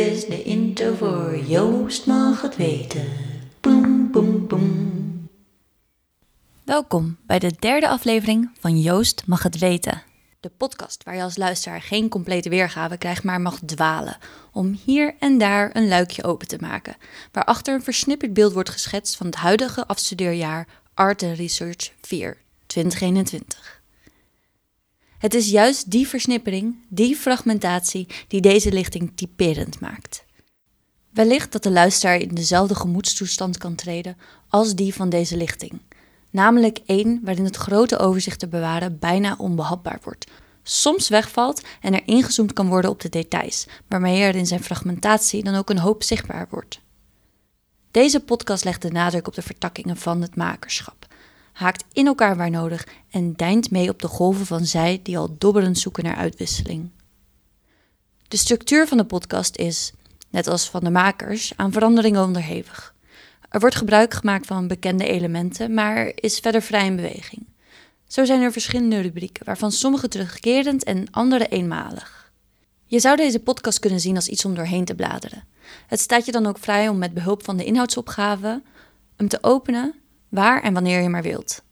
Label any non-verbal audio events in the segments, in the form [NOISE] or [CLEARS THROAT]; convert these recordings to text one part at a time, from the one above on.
is de intro voor Joost mag het weten. Boem, boem, boem. Welkom bij de derde aflevering van Joost mag het weten. De podcast waar je als luisteraar geen complete weergave krijgt, maar mag dwalen. Om hier en daar een luikje open te maken. Waarachter een versnipperd beeld wordt geschetst van het huidige afstudeerjaar Art Research 4 2021. Het is juist die versnippering, die fragmentatie, die deze lichting typerend maakt. Wellicht dat de luisteraar in dezelfde gemoedstoestand kan treden als die van deze lichting. Namelijk één waarin het grote overzicht te bewaren bijna onbehapbaar wordt. Soms wegvalt en er ingezoomd kan worden op de details, waarmee er in zijn fragmentatie dan ook een hoop zichtbaar wordt. Deze podcast legt de nadruk op de vertakkingen van het makerschap haakt in elkaar waar nodig en deint mee op de golven van zij die al dobberend zoeken naar uitwisseling. De structuur van de podcast is, net als van de makers, aan veranderingen onderhevig. Er wordt gebruik gemaakt van bekende elementen, maar is verder vrij in beweging. Zo zijn er verschillende rubrieken, waarvan sommige terugkerend en andere eenmalig. Je zou deze podcast kunnen zien als iets om doorheen te bladeren. Het staat je dan ook vrij om met behulp van de inhoudsopgave hem te openen waar en wanneer je maar wilt.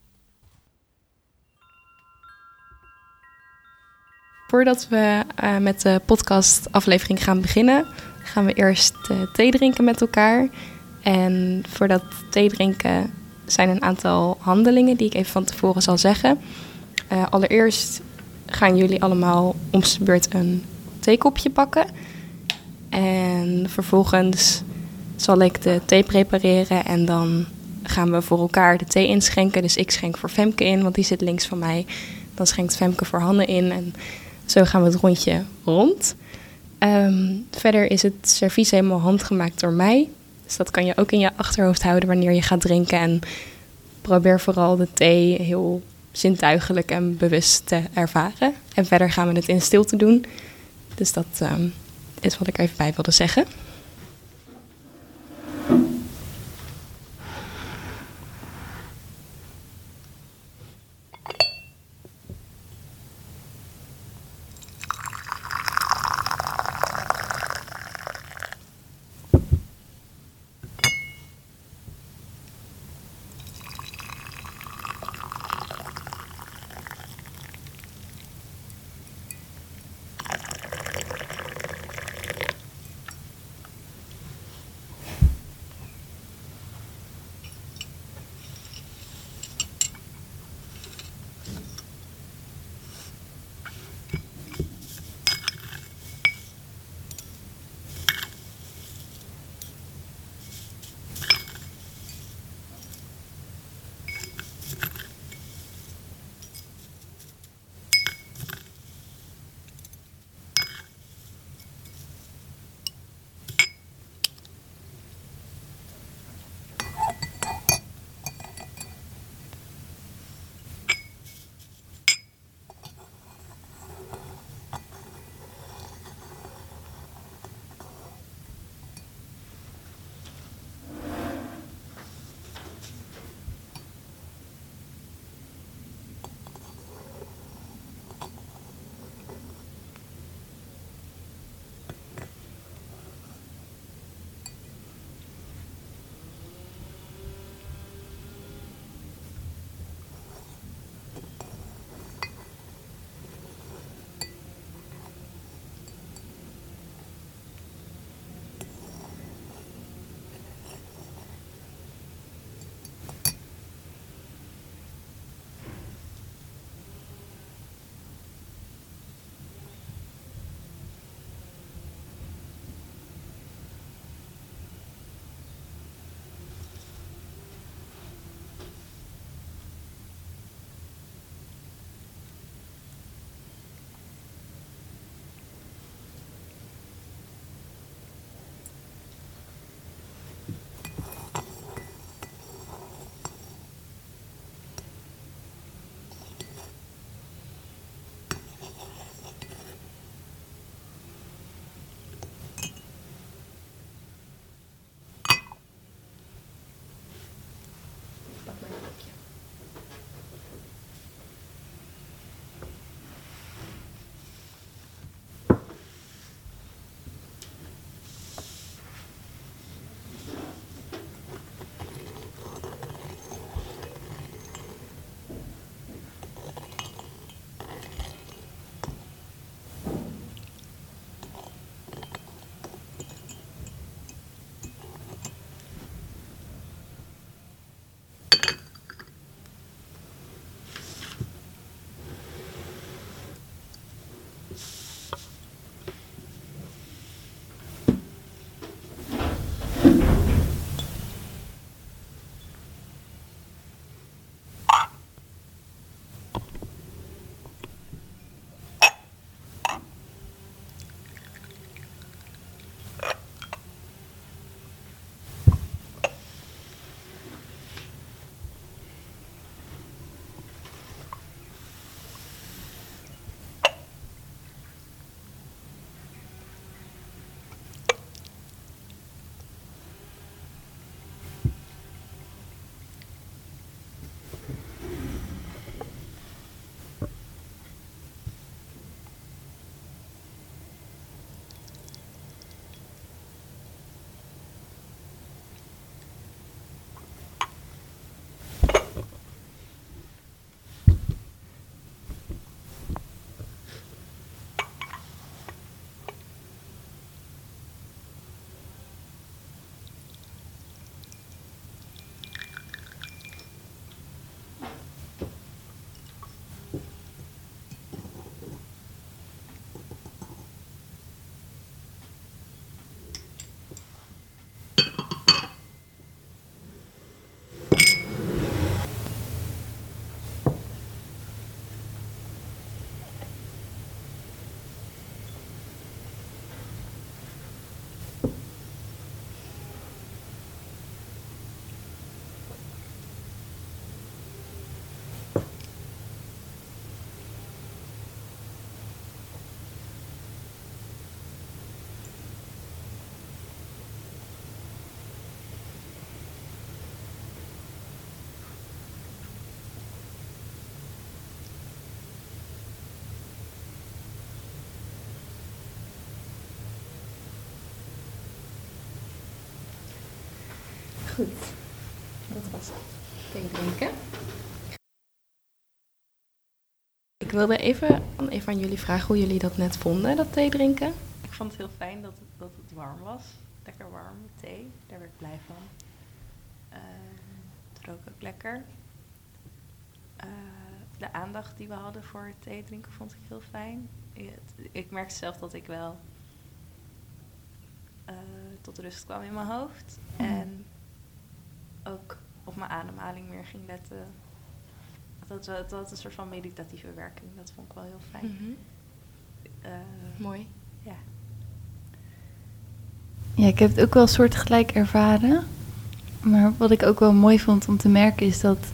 Voordat we uh, met de podcastaflevering gaan beginnen, gaan we eerst uh, thee drinken met elkaar. En voor dat thee drinken zijn een aantal handelingen die ik even van tevoren zal zeggen. Uh, allereerst gaan jullie allemaal om de beurt een theekopje pakken. En vervolgens zal ik de thee prepareren en dan gaan we voor elkaar de thee inschenken. Dus ik schenk voor Femke in, want die zit links van mij. Dan schenkt Femke voor Hanne in en zo gaan we het rondje rond. Ehm, verder is het servies helemaal handgemaakt door mij. Dus dat kan je ook in je achterhoofd houden wanneer je gaat drinken. En probeer vooral de thee heel zintuigelijk en bewust te ervaren. En verder gaan we het in stilte doen. Dus dat ehm, is wat ik even bij wilde zeggen. Goed, dat was het. Thee drinken. Ik wilde even, even aan jullie vragen hoe jullie dat net vonden, dat thee drinken. Ik vond het heel fijn dat het, dat het warm was. Lekker warm thee, daar werd ik blij van. Uh, het rook ook lekker. Uh, de aandacht die we hadden voor het thee drinken vond ik heel fijn. Ik, ik merkte zelf dat ik wel uh, tot rust kwam in mijn hoofd. Mm. En mijn ademhaling meer ging letten. Dat, dat, dat een soort van meditatieve werking. Dat vond ik wel heel fijn. Mm -hmm. uh, Mooi. Ja. Ja, ik heb het ook wel een soort gelijk ervaren. Maar wat ik ook wel mooi vond om te merken is dat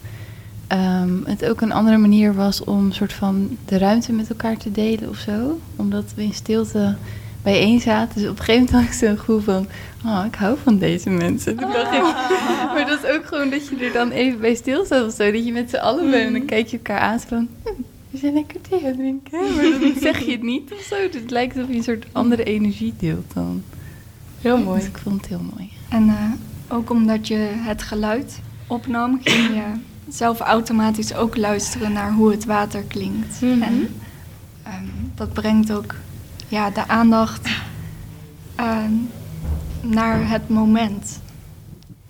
um, het ook een andere manier was om soort van de ruimte met elkaar te delen of zo. Omdat we in stilte bijeen zaten. Dus op een gegeven moment had ik zo'n gevoel van, oh, ik hou van deze mensen. Toen dacht ik, maar dat is ook gewoon dat je er dan even bij stilstaat of zo. Dat je met z'n allen bent en dan kijk je elkaar aan van, hm, we zijn lekker thee aan het drinken. Maar dan zeg je het niet of zo. Dus het lijkt alsof je een soort andere energie deelt dan. Heel mooi. Dus ik vond het heel mooi. En uh, ook omdat je het geluid opnam, ging je zelf automatisch ook luisteren naar hoe het water klinkt. Mm -hmm. En um, dat brengt ook ja, de aandacht uh, naar het moment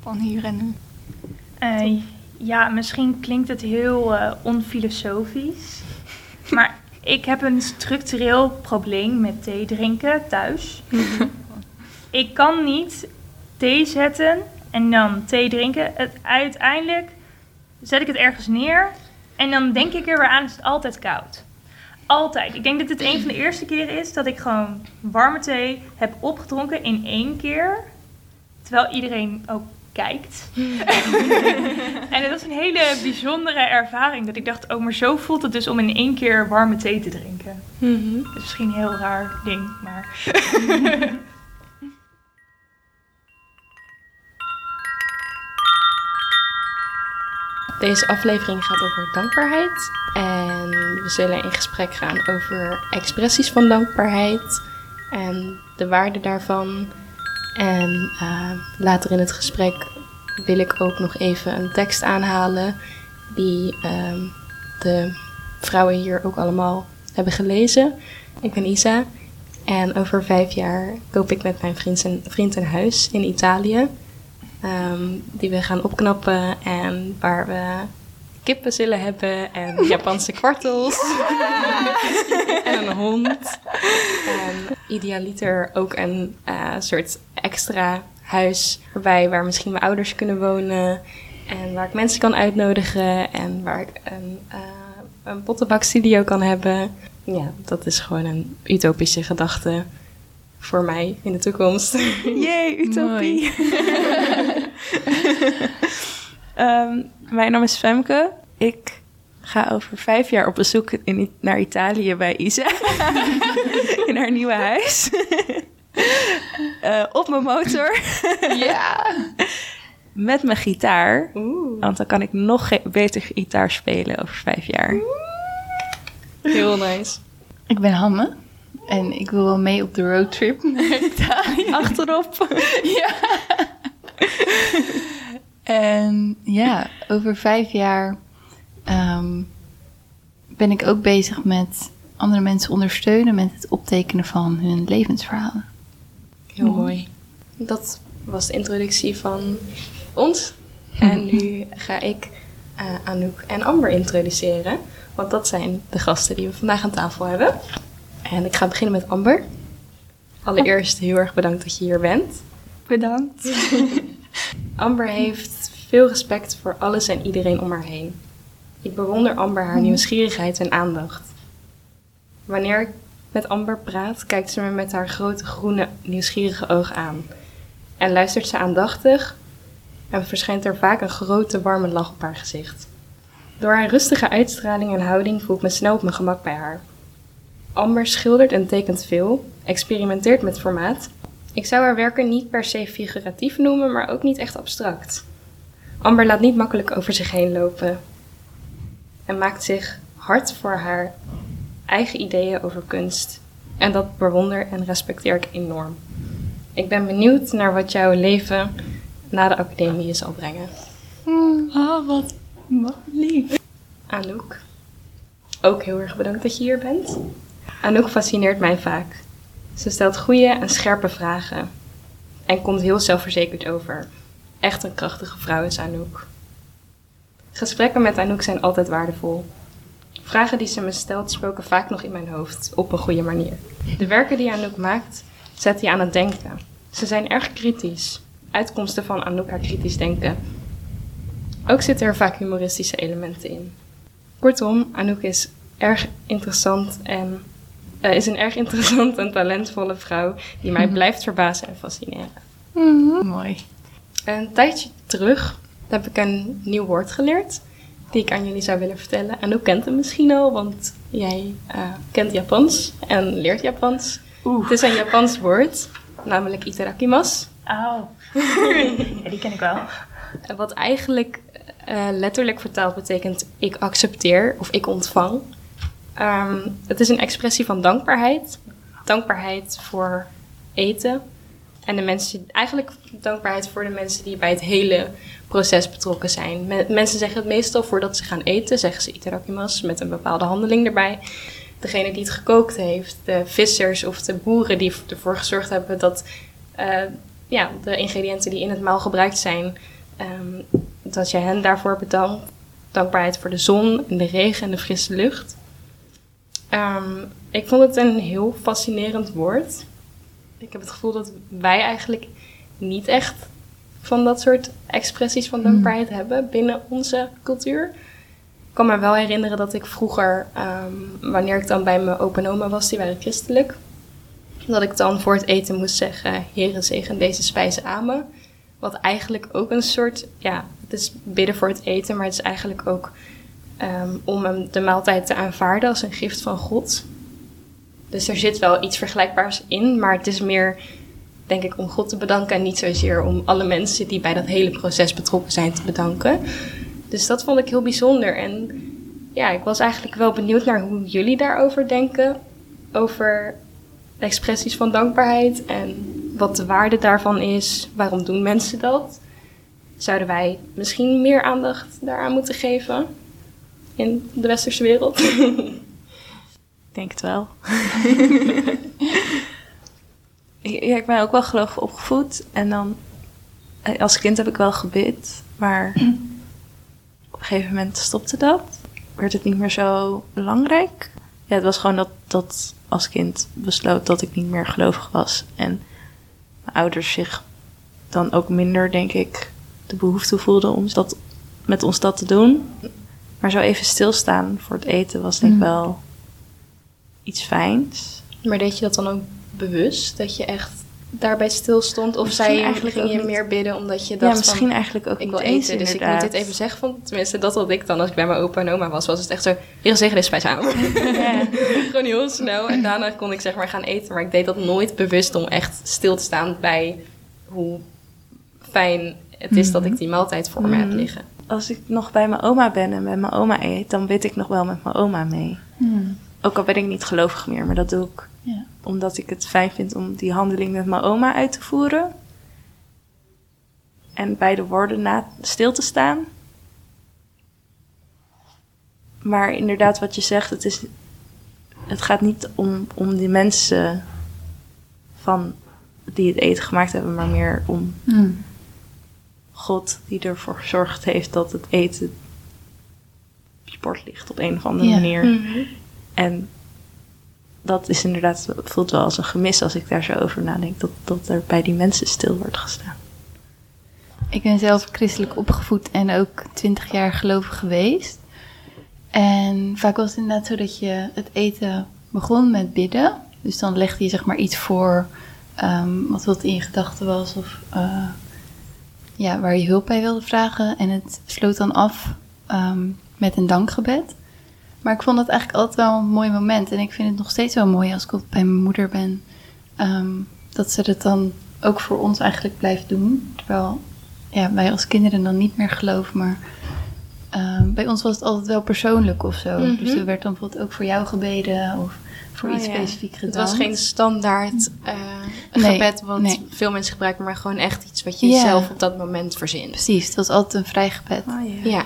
van hier en nu. Uh, ja, misschien klinkt het heel uh, onfilosofisch. [LAUGHS] Maar ik heb een structureel probleem met thee drinken thuis. [LAUGHS] ik kan niet thee zetten en dan thee drinken. Het, uiteindelijk zet ik het ergens neer en dan denk ik er weer aan, is het altijd koud. Altijd. Ik denk dat dit een van de eerste keren is dat ik gewoon warme thee heb opgedronken in één keer. Terwijl iedereen ook kijkt. [LAUGHS] en het was een hele bijzondere ervaring. Dat ik dacht, oh, maar zo voelt het dus om in één keer warme thee te drinken. Mm -hmm. Dat is misschien een heel raar ding, maar... [LAUGHS] Deze aflevering gaat over dankbaarheid. En we zullen in gesprek gaan over expressies van dankbaarheid en de waarde daarvan. En uh, later in het gesprek wil ik ook nog even een tekst aanhalen die uh, de vrouwen hier ook allemaal hebben gelezen. Ik ben Isa en over vijf jaar koop ik met mijn vriend een, vriend een huis in Italië. Um, die we gaan opknappen en waar we kippen zullen hebben en Japanse kwartels [LAUGHS] en een hond. En idealiter ook een uh, soort extra huis erbij waar misschien mijn ouders kunnen wonen en waar ik mensen kan uitnodigen en waar ik een, uh, een pottenbakstudio kan hebben. Ja, dat is gewoon een utopische gedachte voor mij in de toekomst. Jee, utopie. [LAUGHS] um, mijn naam is Femke. Ik ga over vijf jaar op bezoek in, naar Italië bij Isa. [LAUGHS] in haar nieuwe huis. uh, [LAUGHS] op mijn motor. ja. [LAUGHS] Met mijn gitaar. Oeh. Want dan kan ik nog beter gitaar spelen over vijf jaar. Oeh. Heel nice. Ik ben Hanne. En ik wil wel mee op de roadtrip naar Italië. Achterop. ja. En ja, over vijf jaar um, ben ik ook bezig met andere mensen ondersteunen met het optekenen van hun levensverhalen. Heel mooi. mooi. Dat was de introductie van ons. En [LAUGHS] nu ga ik uh, Anouk en Amber introduceren. Want dat zijn de gasten die we vandaag aan tafel hebben. En ik ga beginnen met Amber. Allereerst heel erg bedankt dat je hier bent. Bedankt. [LAUGHS] Amber heeft veel respect voor alles en iedereen om haar heen. Ik bewonder Amber haar nieuwsgierigheid en aandacht. Wanneer ik met Amber praat, kijkt ze me met haar grote groene nieuwsgierige ogen aan. En luistert ze aandachtig en verschijnt er vaak een grote warme lach op haar gezicht. Door haar rustige uitstraling en houding voel ik me snel op mijn gemak bij haar. Amber schildert en tekent veel, experimenteert met formaat. Ik zou haar werken niet per se figuratief noemen, maar ook niet echt abstract. Amber laat niet makkelijk over zich heen lopen en maakt zich hard voor haar eigen ideeën over kunst. En dat bewonder en respecteer ik enorm. Ik ben benieuwd naar wat jouw leven na de academie zal brengen. Oh, wat, wat lief. Anouk, ook heel erg bedankt dat je hier bent. Anouk fascineert mij vaak. Ze stelt goede en scherpe vragen en komt heel zelfverzekerd over. Echt een krachtige vrouw is Anouk. Gesprekken met Anouk zijn altijd waardevol. Vragen die ze me stelt spoken vaak nog in mijn hoofd, op een goede manier. De werken die Anouk maakt, zetten je aan het denken. Ze zijn erg kritisch. Uitkomsten van Anouk haar kritisch denken. Ook zitten er vaak humoristische elementen in. Kortom, Anouk is erg interessant en eh, is een erg interessant en talentvolle vrouw die mij blijft verbazen en fascineren. Mooi. Een tijdje terug heb ik een nieuw woord geleerd die ik aan jullie zou willen vertellen. En ook kent hem misschien al, want jij eh, kent Japans en leert Japans. Het is een Japans woord, namelijk itadakimasu. Oh. [LAUGHS] ja, die ken ik wel. En Wat eigenlijk eh, letterlijk vertaald betekent ik accepteer of ik ontvang. Ehm, het is een expressie van dankbaarheid. Dankbaarheid voor eten. En de mensen, eigenlijk dankbaarheid voor de mensen die bij het hele proces betrokken zijn. Me- mensen zeggen het meestal voordat ze gaan eten, zeggen ze itadakimasu met een bepaalde handeling erbij. Degene die het gekookt heeft, de vissers of de boeren die ervoor gezorgd hebben dat eh, ja, de ingrediënten die in het maal gebruikt zijn, ehm, dat jij hen daarvoor bedankt. Dankbaarheid voor de zon en de regen en de frisse lucht. Ehm, ik vond het een heel fascinerend woord. Ik heb het gevoel dat wij eigenlijk niet echt van dat soort expressies van dankbaarheid hebben binnen onze cultuur. Ik kan me wel herinneren dat ik vroeger, ehm, wanneer ik dan bij mijn opa en oma was, die waren christelijk, dat ik dan voor het eten moest zeggen, Heere zegen deze spijzen aan me. Wat eigenlijk ook een soort, ja, het is bidden voor het eten, maar het is eigenlijk ook ehm, om hem de maaltijd te aanvaarden als een gift van God. Dus er zit wel iets vergelijkbaars in, maar het is meer, denk ik, om God te bedanken en niet zozeer om alle mensen die bij dat hele proces betrokken zijn te bedanken. Dus dat vond ik heel bijzonder. En ja, ik was eigenlijk wel benieuwd naar hoe jullie daarover denken. Over expressies van dankbaarheid en wat de waarde daarvan is. Waarom doen mensen dat? Zouden wij misschien meer aandacht daaraan moeten geven in de westerse wereld? [LAUGHS] Ik denk het wel. Ik- [LAUGHS] ja, ik ben ook wel gelovig opgevoed. En dan, eh, als kind heb ik wel gebid. Maar op een gegeven moment stopte dat. Werd het niet meer zo belangrijk. Ja, het was gewoon dat, dat als kind besloot dat ik niet meer gelovig was. En mijn ouders zich dan ook minder, denk ik, de behoefte voelden om dat, met ons dat te doen. Maar zo even stilstaan voor het eten was denk ik wel iets fijns. maar deed je dat dan ook bewust? Dat je echt daarbij stil stond? Of Misschien zei je, eigenlijk ging je niet. meer bidden omdat je Ja, dacht misschien van... eigenlijk ook Ik niet wil eens, eten, dus ik moet dit even zeggen. Van, tenminste, dat had ik dan als ik bij mijn opa en oma was. Was het echt zo, hier zeggen dit spijs aan. Gewoon heel snel. En daarna kon ik zeg maar gaan eten. Maar ik deed dat nooit bewust om echt stil te staan bij hoe fijn het is dat ik die maaltijd voor me heb Mhm. liggen. Als ik nog bij mijn oma ben en met mijn oma eet, dan bid ik nog wel met mijn oma mee. Ook al ben ik niet gelovig meer, maar dat doe ik Ja. omdat ik het fijn vind om die handeling met mijn oma uit te voeren. En bij de woorden na stil te staan. Maar inderdaad, wat je zegt, het, is, het gaat niet om, om die mensen van, die het eten gemaakt hebben, maar meer om God die ervoor gezorgd heeft dat het eten op je bord ligt op een of andere Ja. manier. En dat is inderdaad, voelt wel als een gemis als ik daar zo over nadenk, dat, dat er bij die mensen stil wordt gestaan. Ik ben zelf christelijk opgevoed en ook twintig jaar gelovig geweest. En vaak was het inderdaad zo dat je het eten begon met bidden. Dus dan legde je zeg maar iets voor ehm, wat wat in je gedachten was of eh, ja, waar je hulp bij wilde vragen. En het sloot dan af ehm, met een dankgebed. Maar ik vond het eigenlijk altijd wel een mooi moment. En ik vind het nog steeds wel mooi als ik bij mijn moeder ben. ehm, dat ze het dan ook voor ons eigenlijk blijft doen. Terwijl ja, wij als kinderen dan niet meer geloven, maar ehm, bij ons was het altijd wel persoonlijk of zo. Mhm. Dus er werd dan bijvoorbeeld ook voor jou gebeden of voor Oh iets ja. specifiek Het gedaan. was geen standaard eh, Nee, gebed wat nee. veel mensen gebruiken, maar gewoon echt iets wat je Ja. zelf op dat moment verzint. Precies, het was altijd een vrij gebed. Oh, Ja.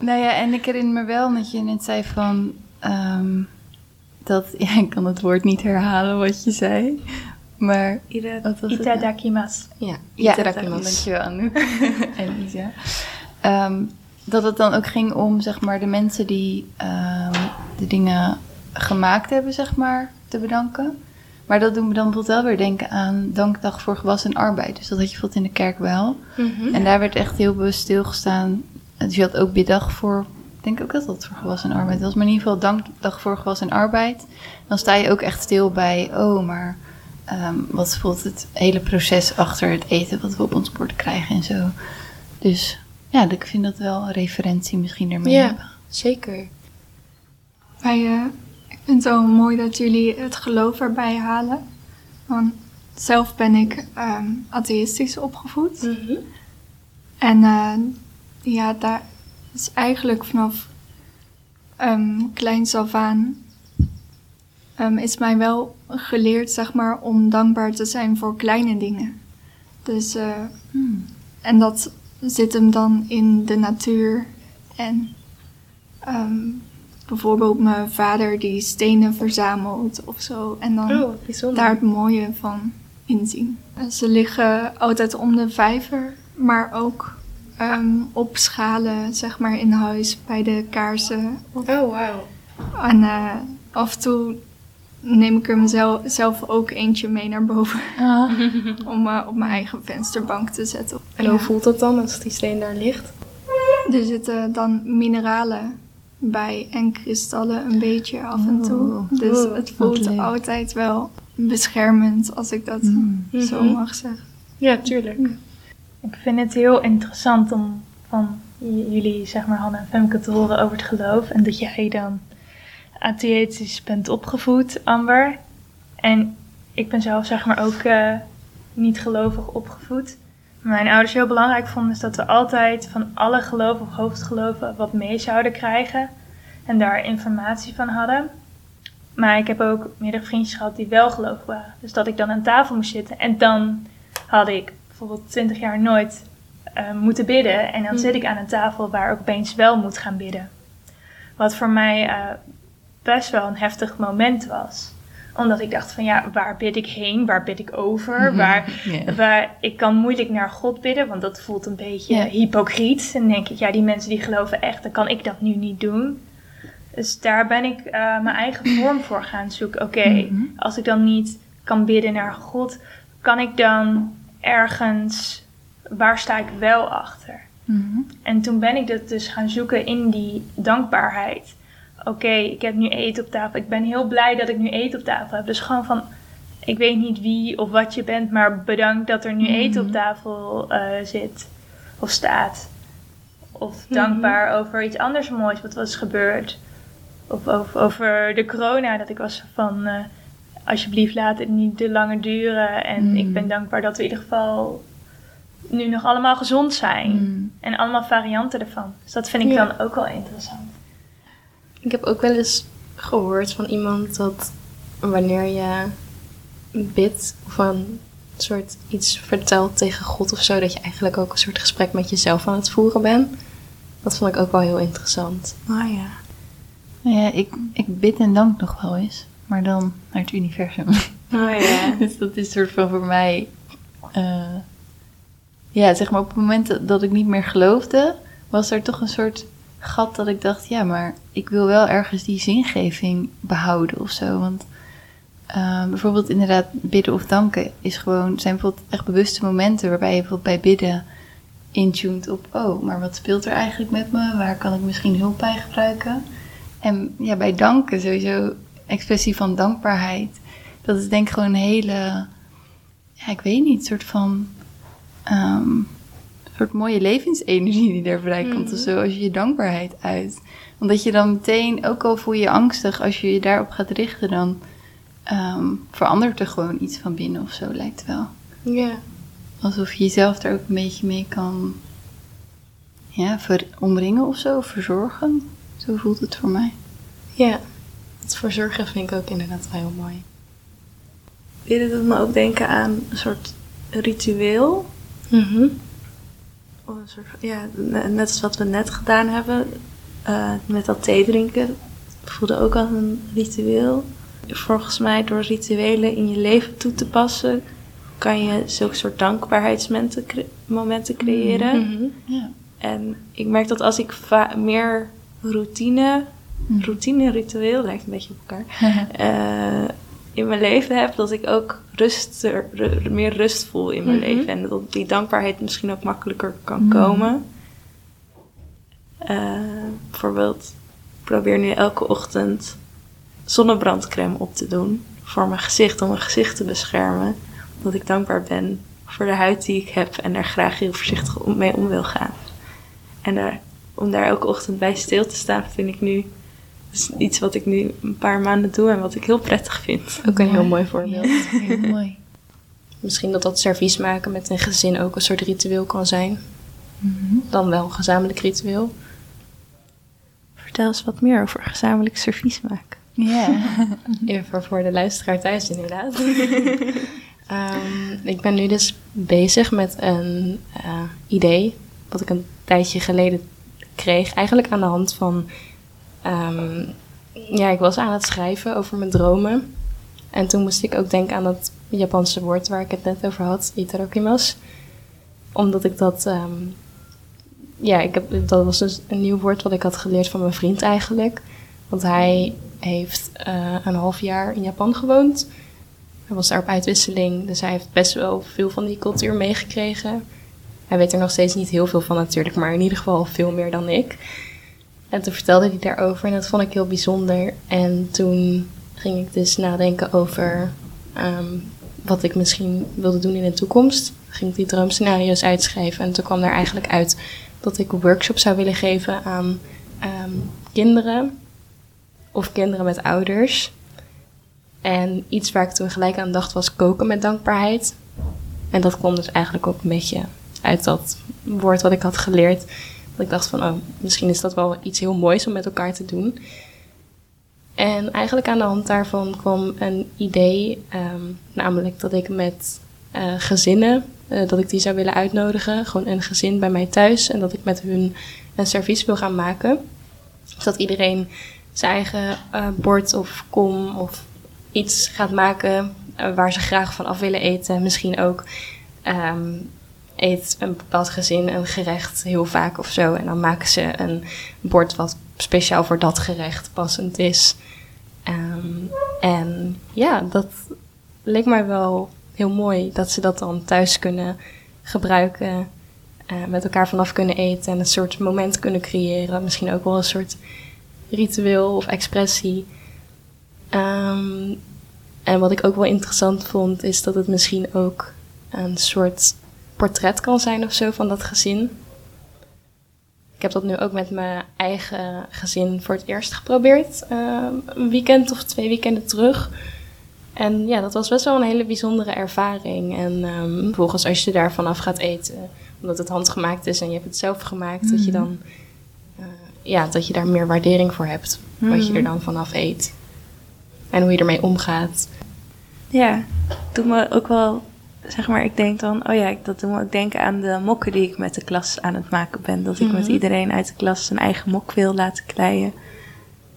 Nou ja, en ik herinner me wel dat je net zei van... ehm, dat, [LAUGHS] ja, ik kan het woord niet herhalen wat je zei. Maar Ida- Wat was het? Itadakimasu. Ja, Ja, itadakimasu. dankjewel Anouk [LAUGHS] en Isa. Ehm, dat het dan ook ging om zeg maar, de mensen die ehm, de dingen gemaakt hebben, zeg maar, te bedanken. Maar dat doet me dan bijvoorbeeld wel weer denken aan Dankdag voor Gewas en Arbeid. Dus dat had je bijvoorbeeld in de kerk wel. Mhm. En daar werd echt heel bewust stilgestaan. Dus je had ook biddag voor, ik denk ook dat dat voor Gewas en Arbeid was. Maar in ieder geval Dankdag voor Gewas en Arbeid. Dan sta je ook echt stil bij, oh, maar ehm, wat bijvoorbeeld het hele proces achter het eten wat we op ons bord krijgen en zo. Dus ja, ik vind dat wel een referentie misschien ermee Ja. hebben. Zeker. Wij, eh, ik vind het wel mooi dat jullie het geloof erbij halen. Want zelf ben ik ehm, atheïstisch opgevoed. En eh, ja, daar is eigenlijk vanaf ehm kleins af aan ehm, is mij wel geleerd, zeg maar, om dankbaar te zijn voor kleine dingen. Dus, eh, en dat zit hem dan in de natuur en ehm, bijvoorbeeld mijn vader die stenen verzamelt of zo. En dan Oh, daar het mooie van inzien. En Ze liggen altijd om de vijver, maar ook ehm, op schalen, zeg maar in huis bij de kaarsen. Of- Oh, wauw. En eh, af en toe neem ik er mezelf zelf ook eentje mee naar boven [LAUGHS] om eh, op mijn eigen vensterbank te zetten. En hoe voelt dat dan als die steen daar ligt? Er zitten dan mineralen bij en kristallen een beetje af en toe. Oh, dus oh, het voelt leuk. altijd wel beschermend, als ik dat zo Mhm. mag zeggen. Ja, tuurlijk. Ik vind het heel interessant om van jullie, zeg maar, Hanna en Femke te horen over het geloof. En dat jij dan atheïstisch bent opgevoed, Amber. En ik ben zelf, zeg maar, ook eh, niet gelovig opgevoed. Mijn ouders heel belangrijk vonden is dat we altijd van alle geloven of hoofdgeloven wat mee zouden krijgen. En daar informatie van hadden. Maar ik heb ook meerdere vriendjes gehad die wel gelovig waren. Dus dat ik dan aan tafel moest zitten. En dan had ik bijvoorbeeld 20 jaar nooit eh, moeten bidden. En dan zit ik aan een tafel waar ik opeens wel moet gaan bidden. Wat voor mij eh, best wel een heftig moment was. Omdat ik dacht van ja, waar bid ik heen? Waar bid ik over? Waar, Ja. waar, ik kan moeilijk naar God bidden, want dat voelt een beetje hypocriet. En denk ik, ja, die mensen die geloven echt, dan kan ik dat nu niet doen. Dus daar ben ik eh, mijn eigen [CLEARS THROAT] vorm voor gaan zoeken. Oké, Mhm. als ik dan niet kan bidden naar God, kan ik dan ergens, waar sta ik wel achter? Mhm. En toen ben ik dat dus gaan zoeken in die dankbaarheid. Oké, ik heb nu eten op tafel. Ik ben heel blij dat ik nu eten op tafel heb. Dus gewoon van, ik weet niet wie of wat je bent, maar bedankt dat er nu eten op tafel eh, zit of staat. Of dankbaar over iets anders moois wat was gebeurd. Of over, over de corona, dat ik was van, eh, alsjeblieft laat het niet te langer duren. En Mm. ik ben dankbaar dat we in ieder geval nu nog allemaal gezond zijn. Mm. En allemaal varianten ervan. Dus dat vind ik Ja. dan ook wel interessant. Ik heb ook wel eens gehoord van iemand dat wanneer je bidt of een soort iets vertelt tegen God of zo, dat je eigenlijk ook een soort gesprek met jezelf aan het voeren bent. Dat vond ik ook wel heel interessant. Ah ja. Nou ja, ik, ik bid en dank nog wel eens. Maar dan naar het universum. Oh ja. [LAUGHS] dus dat is soort van voor mij... eh, ja, zeg maar op het moment dat- ik niet meer geloofde... was er toch een soort gat dat ik dacht... ja, maar ik wil wel ergens die zingeving behouden of zo. Want eh, bijvoorbeeld inderdaad bidden of danken... is gewoon, zijn bijvoorbeeld echt bewuste momenten... waarbij je bijvoorbeeld bij bidden intuned op... oh, maar wat speelt er eigenlijk met me? Waar kan ik misschien hulp bij gebruiken? En ja, bij danken sowieso expressie van dankbaarheid. Dat is denk ik gewoon een hele, ja, ik weet niet, soort van, ehm, soort mooie levensenergie die daar vrijkomt of zo, als je je dankbaarheid uit. Omdat je dan meteen, ook al voel je je angstig, als je je daarop gaat richten, dan ehm, verandert er gewoon iets van binnen of zo, lijkt wel. Ja. Alsof je jezelf er ook een beetje mee kan ja, ver- omringen of zo, verzorgen. Zo voelt het voor mij. Ja. Voor zorgen vind ik ook inderdaad wel heel mooi. Dit doet me ook denken aan een soort ritueel. Mhm. Of een soort, ja, ne- net als wat we net gedaan hebben eh, met dat thee drinken. voelde ook als een ritueel. Volgens mij door rituelen in je leven toe te passen, kan je zulke soort dankbaarheidsmomenten cre- momenten creëren. Mhm. Ja. En ik merk dat als ik meer routine, Mhm. routine, ritueel lijkt een beetje op elkaar, [LAUGHS] eh, in mijn leven heb, dat ik ook rust, ru- meer rust voel in mijn Mhm. leven. En dat die dankbaarheid misschien ook makkelijker kan Mhm. komen. Eh, bijvoorbeeld, ik probeer nu elke ochtend zonnebrandcrème op te doen voor mijn gezicht, om mijn gezicht te beschermen. Omdat ik dankbaar ben voor de huid die ik heb en daar graag heel voorzichtig mee om wil gaan. En daar, om daar elke ochtend bij stil te staan, vind ik nu is iets wat ik nu een paar maanden doe en wat ik heel prettig vind. Ook een heel mooi voorbeeld. Ja, heel mooi. Misschien dat dat servies maken met een gezin ook een soort ritueel kan zijn. Mhm. Dan wel een gezamenlijk ritueel. Vertel eens wat meer over gezamenlijk servies maken. Ja. [LAUGHS] Even voor de luisteraar thuis inderdaad. [LAUGHS] Ehm, ik ben nu dus bezig met een eh, idee wat ik een tijdje geleden kreeg. Eigenlijk aan de hand van... ehm, ja, ik was aan het schrijven over mijn dromen. En toen moest ik ook denken aan dat Japanse woord waar ik het net over had, itadakimasu. Omdat ik dat... ehm, ja, ik heb, dat was dus een nieuw woord wat ik had geleerd van mijn vriend eigenlijk. Want hij heeft eh, een half jaar in Japan gewoond. Hij was daar op uitwisseling, dus hij heeft best wel veel van die cultuur meegekregen. Hij weet er nog steeds niet heel veel van natuurlijk, maar in ieder geval veel meer dan ik. En toen vertelde hij daarover en dat vond ik heel bijzonder. En toen ging ik dus nadenken over ehm, wat ik misschien wilde doen in de toekomst. Ging ik die droomscenario's uitschrijven en toen kwam daar eigenlijk uit dat ik een workshop zou willen geven aan ehm, kinderen of kinderen met ouders. En iets waar ik toen gelijk aan dacht was koken met dankbaarheid. En dat kwam dus eigenlijk ook een beetje uit dat woord wat ik had geleerd. Dat ik dacht van, oh, misschien is dat wel iets heel moois om met elkaar te doen. En eigenlijk aan de hand daarvan kwam een idee, ehm, namelijk dat ik met eh, gezinnen, eh, dat ik die zou willen uitnodigen. Gewoon een gezin bij mij thuis en dat ik met hun een servies wil gaan maken. Dus dat iedereen zijn eigen eh, bord of kom of iets gaat maken waar ze graag van af willen eten. Misschien ook ehm, eet een bepaald gezin een gerecht heel vaak of zo. En dan maken ze een bord wat speciaal voor dat gerecht passend is. Ehm, en ja, dat leek mij wel heel mooi dat ze dat dan thuis kunnen gebruiken. eh, met elkaar vanaf kunnen eten en een soort moment kunnen creëren. Misschien ook wel een soort ritueel of expressie. Ehm, en wat ik ook wel interessant vond, is dat het misschien ook een soort portret kan zijn of zo van dat gezin. Ik heb dat nu ook met mijn eigen gezin voor het eerst geprobeerd. ehm, een weekend of twee weekenden terug. En ja, dat was best wel een hele bijzondere ervaring. En ehm, vervolgens als je daar vanaf gaat eten, omdat het handgemaakt is en je hebt het zelf gemaakt, dat je dan eh, ja, dat je daar meer waardering voor hebt. Wat je er dan vanaf eet. En hoe je ermee omgaat. Ja, doet me ook wel, zeg maar, ik denk dan, oh ja, dat doet me ook denken aan de mokken die ik met de klas aan het maken ben. Dat ik met Mhm. iedereen uit de klas zijn eigen mok wil laten kleien.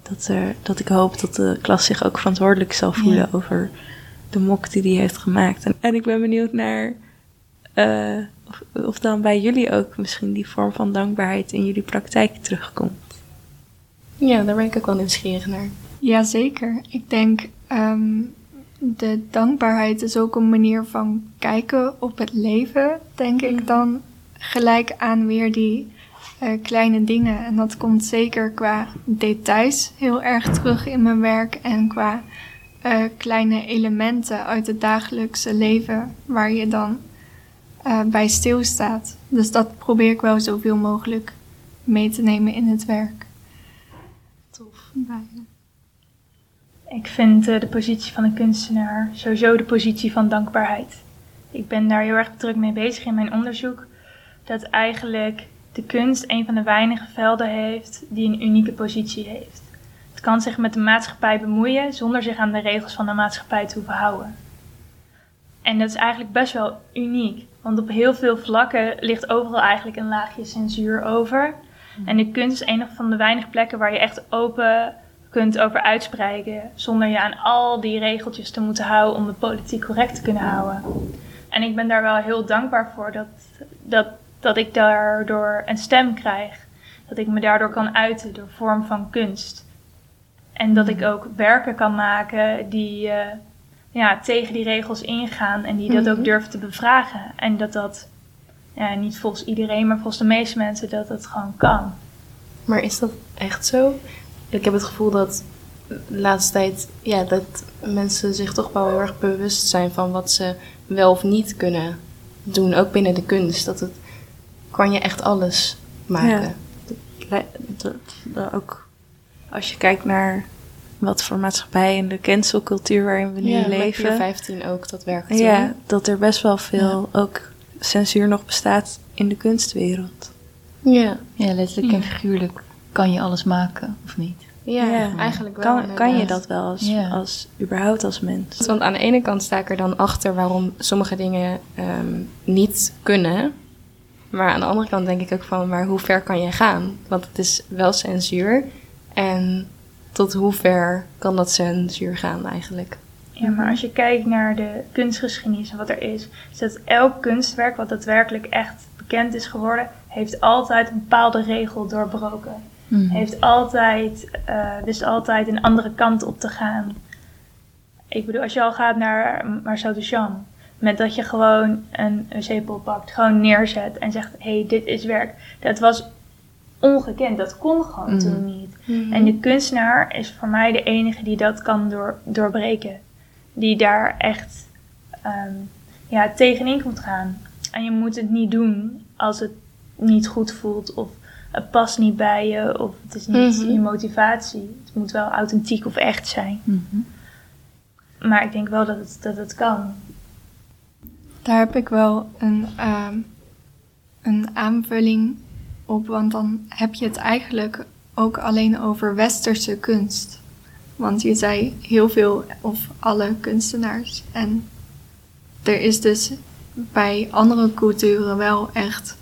Dat, er, dat ik hoop dat de klas zich ook verantwoordelijk zal voelen Ja. over de mok die die heeft gemaakt. En, en ik ben benieuwd naar eh, of, of dan bij jullie ook misschien die vorm van dankbaarheid in jullie praktijk terugkomt. Ja, daar ben ik ook wel nieuwsgierig naar. Jazeker. Ik denk ehm, de dankbaarheid is ook een manier van kijken op het leven, denk ik dan gelijk aan weer die eh, kleine dingen. En dat komt zeker qua details heel erg terug in mijn werk en qua eh, kleine elementen uit het dagelijkse leven waar je dan eh, bij stilstaat. Dus dat probeer ik wel zoveel mogelijk mee te nemen in het werk. Tof. Bijna. Ik vind eh, de positie van een kunstenaar sowieso de positie van dankbaarheid. Ik ben daar heel erg druk mee bezig in mijn onderzoek. Dat eigenlijk de kunst een van de weinige velden heeft die een unieke positie heeft. Het kan zich met de maatschappij bemoeien zonder zich aan de regels van de maatschappij te hoeven houden. En dat is eigenlijk best wel uniek. Want op heel veel vlakken ligt overal eigenlijk een laagje censuur over. En de kunst is een van de weinige plekken waar je echt open kunt over uitspreken. Zonder je aan al die regeltjes te moeten houden om de politiek correct te kunnen houden. En ik ben daar wel heel dankbaar voor dat, dat, dat ik daardoor een stem krijg. Dat ik me daardoor kan uiten door vorm van kunst. En dat ik ook werken kan maken die eh, ja, tegen die regels ingaan en die dat ook durven te bevragen. En dat dat ja, niet volgens iedereen, maar volgens de meeste mensen dat dat gewoon kan. Maar is dat echt zo? Ik heb het gevoel dat de laatste tijd, ja, dat mensen zich toch wel heel erg bewust zijn van wat ze wel of niet kunnen doen, ook binnen de kunst. Dat het kan je echt alles maken. Ja. Dat, dat ook als je kijkt naar wat voor maatschappij en de cancelcultuur waarin we nu ja, leven. Met 15 ook, dat werkt. Ja, dat er best wel veel ook censuur nog bestaat in de kunstwereld. Ja. Ja, letterlijk en figuurlijk kan je alles maken, of niet? Ja, Ja. eigenlijk wel. Kan, kan je dat wel als, Ja. als überhaupt als mens? Want aan de ene kant sta ik er dan achter waarom sommige dingen ehm, niet kunnen. Maar aan de andere kant denk ik ook van, maar hoe ver kan je gaan? Want het is wel censuur. En tot hoe ver kan dat censuur gaan eigenlijk? Ja, maar als je kijkt naar de kunstgeschiedenis en wat er is, is dat elk kunstwerk wat daadwerkelijk echt bekend is geworden, heeft altijd een bepaalde regel doorbroken. Mhm. Heeft altijd, eh wist altijd een andere kant op te gaan. Ik bedoel, als je al gaat naar Marcel Duchamp, met dat je gewoon een wc-pol pakt, gewoon neerzet en zegt, hé, hey, dit is werk. Dat was ongekend, dat kon gewoon Mhm. toen niet. En de kunstenaar is voor mij de enige die dat kan door, doorbreken. Die daar echt ehm, ja, tegenin komt gaan. En je moet het niet doen als het niet goed voelt of het past niet bij je of het is niet Mhm. je motivatie. Het moet wel authentiek of echt zijn. Mhm. Maar ik denk wel dat het, dat het kan. Daar heb ik wel een, ehm, een aanvulling op, want dan heb je het eigenlijk ook alleen over westerse kunst. Want je zei heel veel of alle kunstenaars. En er is dus bij andere culturen wel echt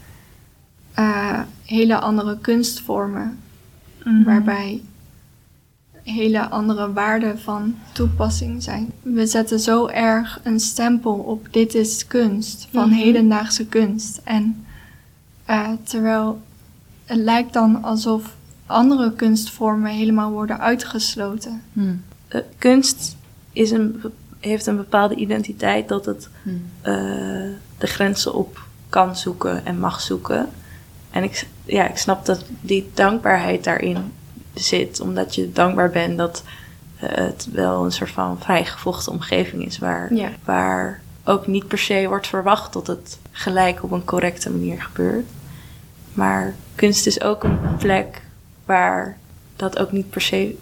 eh, hele andere kunstvormen, Mhm. waarbij hele andere waarden van toepassing zijn. We zetten zo erg een stempel op dit is kunst, van Mhm. hedendaagse kunst. En eh, terwijl het lijkt dan alsof andere kunstvormen helemaal worden uitgesloten. Mhm. Eh, kunst is een, heeft een bepaalde identiteit dat het de grenzen op kan zoeken en mag zoeken. En ik, ja, ik snap dat die dankbaarheid daarin zit, omdat je dankbaar bent dat eh, het wel een soort van vrijgevochten omgeving is, waar, Ja. waar ook niet per se wordt verwacht dat het gelijk op een correcte manier gebeurt. Maar kunst is ook een plek waar dat ook niet per se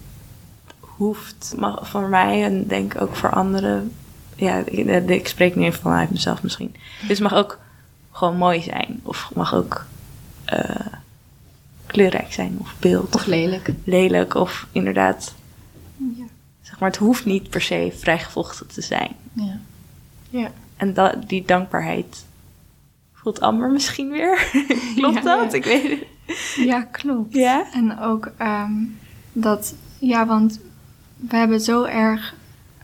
hoeft. Mag, voor mij en denk ook voor anderen. Ja, ik, ik spreek nu even vanuit mezelf misschien. Dus het mag ook gewoon mooi zijn. Of mag ook eh, kleurrijk zijn. Of beeld. Of lelijk. lelijk. Of inderdaad, Ja. zeg maar, het hoeft niet per se vrijgevochten te zijn. Ja. Ja. En dat, die dankbaarheid voelt Amber misschien weer. [LAUGHS] Klopt Ja. dat? Ik weet het. Ja, klopt. Ja? En ook ehm, dat, ja, want we hebben zo erg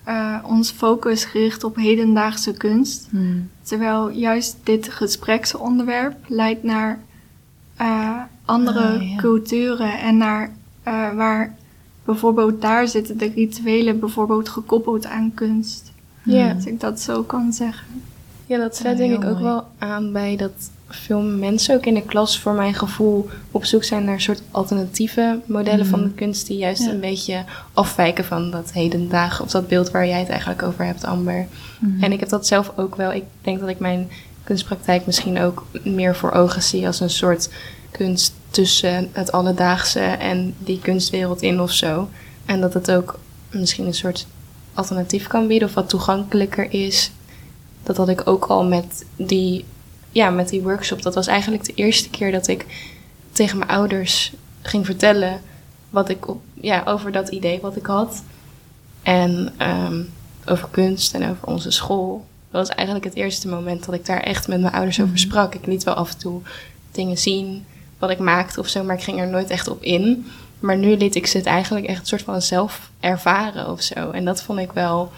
eh, ons focus gericht op hedendaagse kunst. Mhm. Terwijl juist dit gespreksonderwerp leidt naar eh, andere Ah, ja. culturen en naar eh, waar bijvoorbeeld daar zitten de rituelen bijvoorbeeld gekoppeld aan kunst. Ja. Als ik dat zo kan zeggen. Ja, dat sluit denk ik ook mooi. wel aan bij dat veel mensen ook in de klas voor mijn gevoel op zoek zijn naar soort alternatieve modellen van de kunst die juist Ja. een beetje afwijken van dat hedendaag of dat beeld waar jij het eigenlijk over hebt, Amber. Mhm. En ik heb dat zelf ook wel. Ik denk dat ik mijn kunstpraktijk misschien ook meer voor ogen zie als een soort kunst tussen het alledaagse en die kunstwereld in of zo. En dat het ook misschien een soort alternatief kan bieden of wat toegankelijker is. Dat had ik ook al met die, ja, met die workshop. Dat was eigenlijk de eerste keer dat ik tegen mijn ouders ging vertellen wat ik op, ja, over dat idee wat ik had. En ehm, over kunst en over onze school. Dat was eigenlijk het eerste moment dat ik daar echt met mijn ouders over sprak. Ik liet wel af en toe dingen zien, wat ik maakte of zo, maar ik ging er nooit echt op in. Maar nu liet ik ze het eigenlijk echt een soort van zelf ervaren of zo. En dat vond ik wel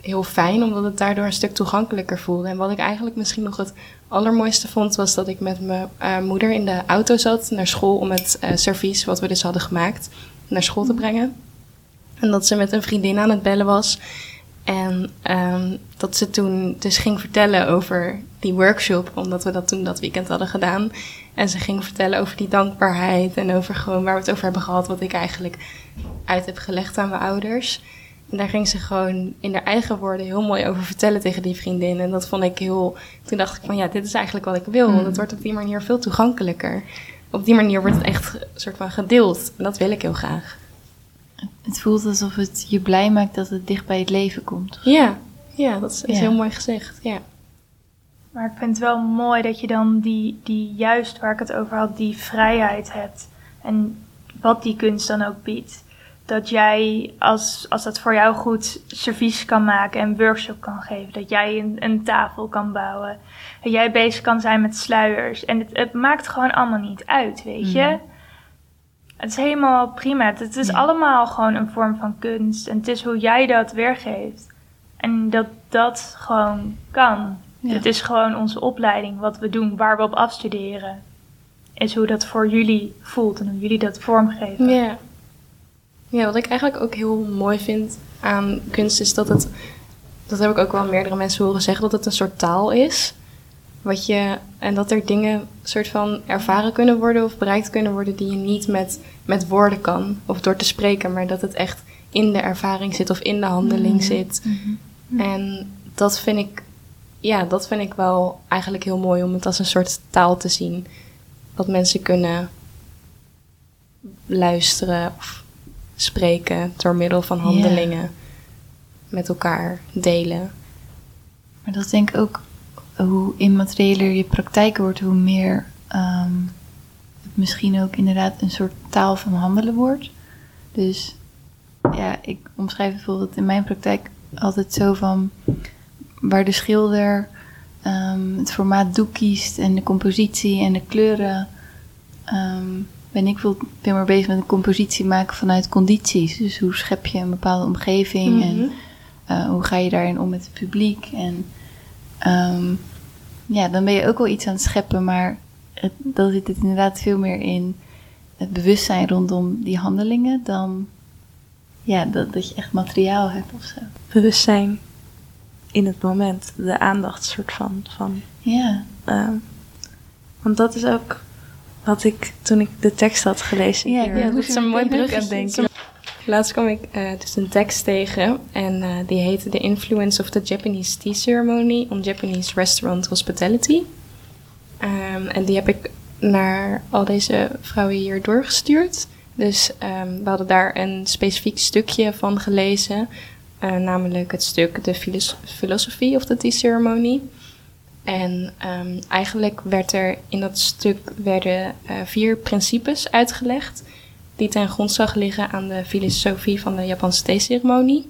heel fijn, omdat het daardoor een stuk toegankelijker voelde. En wat ik eigenlijk misschien nog het allermooiste vond, was dat ik met mijn eh, moeder in de auto zat naar school om het eh, servies, wat we dus hadden gemaakt, naar school te brengen. En dat ze met een vriendin aan het bellen was. En ehm, dat ze toen dus ging vertellen over die workshop, omdat we dat toen dat weekend hadden gedaan. En ze ging vertellen over die dankbaarheid en over gewoon waar we het over hebben gehad, wat ik eigenlijk uit heb gelegd aan mijn ouders. En daar ging ze gewoon in haar eigen woorden heel mooi over vertellen tegen die vriendin. En dat vond ik heel. Toen dacht ik van ja, dit is eigenlijk wat ik wil. Want het wordt op die manier veel toegankelijker. Op die manier wordt het echt een soort van gedeeld. En dat wil ik heel graag. Het voelt alsof het je blij maakt dat het dicht bij het leven komt. Ja, ja dat is, is Ja. heel mooi gezegd. Ja. Maar ik vind het wel mooi dat je dan die, die, juist waar ik het over had, die vrijheid hebt. En wat die kunst dan ook biedt. Dat jij, als, als dat voor jou goed servies kan maken en workshop kan geven. Dat jij een, een tafel kan bouwen. Dat jij bezig kan zijn met sluiers. En het, het maakt gewoon allemaal niet uit, weet je. Het is helemaal prima. Het, is allemaal gewoon een vorm van kunst. En het is hoe jij dat weergeeft. En dat dat gewoon kan. Ja. Het is gewoon onze opleiding, wat we doen, waar we op afstuderen. Is hoe dat voor jullie voelt en hoe jullie dat vormgeven. Ja. Ja, wat ik eigenlijk ook heel mooi vind aan kunst is dat het, dat heb ik ook wel meerdere mensen horen zeggen, dat het een soort taal is. Wat je, en dat er dingen soort van ervaren kunnen worden of bereikt kunnen worden die je niet met, met woorden kan of door te spreken, maar dat het echt in de ervaring zit of in de handeling zit. En dat vind ik, ja, dat vind ik wel eigenlijk heel mooi om het als een soort taal te zien. Wat mensen kunnen luisteren of spreken door middel van handelingen met elkaar delen. Maar dat denk ik ook hoe immateriëler je praktijk wordt, hoe meer ehm, het misschien ook inderdaad een soort taal van handelen wordt. Dus ja, ik omschrijf bijvoorbeeld in mijn praktijk altijd zo van waar de schilder ehm, het formaat doek kiest en de compositie en de kleuren. ehm, ben ik veel, veel meer bezig met een compositie maken vanuit condities. Dus hoe schep je een bepaalde omgeving en eh, hoe ga je daarin om met het publiek? En ehm, ja, dan ben je ook wel iets aan het scheppen, maar het, dan zit het inderdaad veel meer in het bewustzijn rondom die handelingen dan ja, dat, dat je echt materiaal hebt of zo. Bewustzijn in het moment, de aandacht soort van. van Ja, eh, want dat is ook wat ik toen ik de tekst had gelezen. Ja, hier ja, dat is een mooi bruggetje. aan denken. Laatst kwam ik eh, dus een tekst tegen en eh, die heette The Influence of the Japanese Tea Ceremony on Japanese Restaurant Hospitality. Ehm, en die heb ik naar al deze vrouwen hier doorgestuurd. Dus ehm, we hadden daar een specifiek stukje van gelezen, eh, namelijk het stuk The Philos- Philosophy of the Tea Ceremony. En ehm, eigenlijk werd er in dat stuk werden vier principes uitgelegd die ten grondslag liggen aan de filosofie van de Japanse theeceremonie.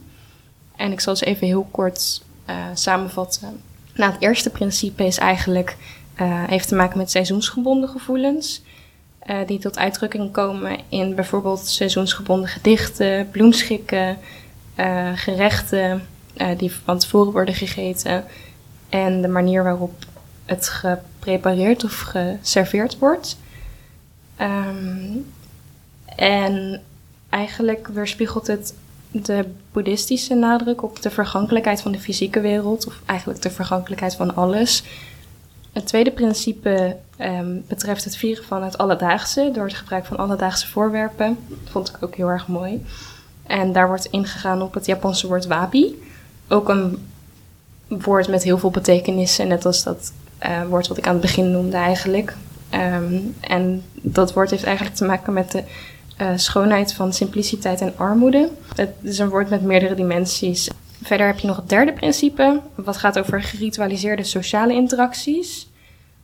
En ik zal ze even heel kort eh, samenvatten. Nou, het eerste principe is eigenlijk, eh, heeft te maken met seizoensgebonden gevoelens. eh, die tot uitdrukking komen in bijvoorbeeld seizoensgebonden gedichten, bloemschikken, gerechten die van tevoren worden gegeten. En de manier waarop het geprepareerd of geserveerd wordt. Ehm, en eigenlijk weerspiegelt het de boeddhistische nadruk op de vergankelijkheid van de fysieke wereld, of eigenlijk de vergankelijkheid van alles. Het tweede principe ehm, betreft het vieren van het alledaagse door het gebruik van alledaagse voorwerpen. Dat vond ik ook heel erg mooi. En daar wordt ingegaan op het Japanse woord wabi. Ook een woord met heel veel betekenissen, net als dat eh, woord wat ik aan het begin noemde eigenlijk. Ehm, en dat woord heeft eigenlijk te maken met de eh, schoonheid van simpliciteit en armoede. Het is een woord met meerdere dimensies. Verder heb je nog het derde principe, wat gaat over geritualiseerde sociale interacties.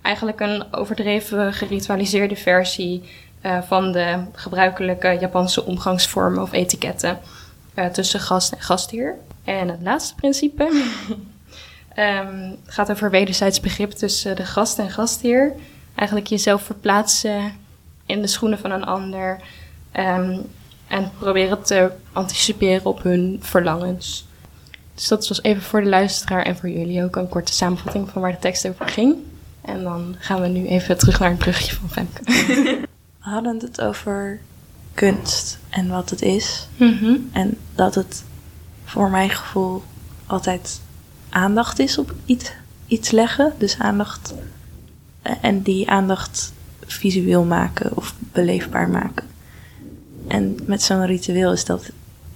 Eigenlijk een overdreven geritualiseerde versie eh, van de gebruikelijke Japanse omgangsvormen of etiketten eh, tussen gast en gastheer. En het laatste principe [LAUGHS] ehm, gaat over wederzijds begrip tussen de gast en gastheer. Eigenlijk jezelf verplaatsen in de schoenen van een ander ehm, en proberen te anticiperen op hun verlangens. Dus dat was even voor de luisteraar en voor jullie ook een korte samenvatting van waar de tekst over ging. En dan gaan we nu even terug naar het brugje van Femke. [LAUGHS] We hadden het over kunst en wat het is. Mhm. En dat het voor mijn gevoel altijd aandacht is op iets, iets leggen. Dus aandacht. En die aandacht visueel maken of beleefbaar maken. En met zo'n ritueel is dat,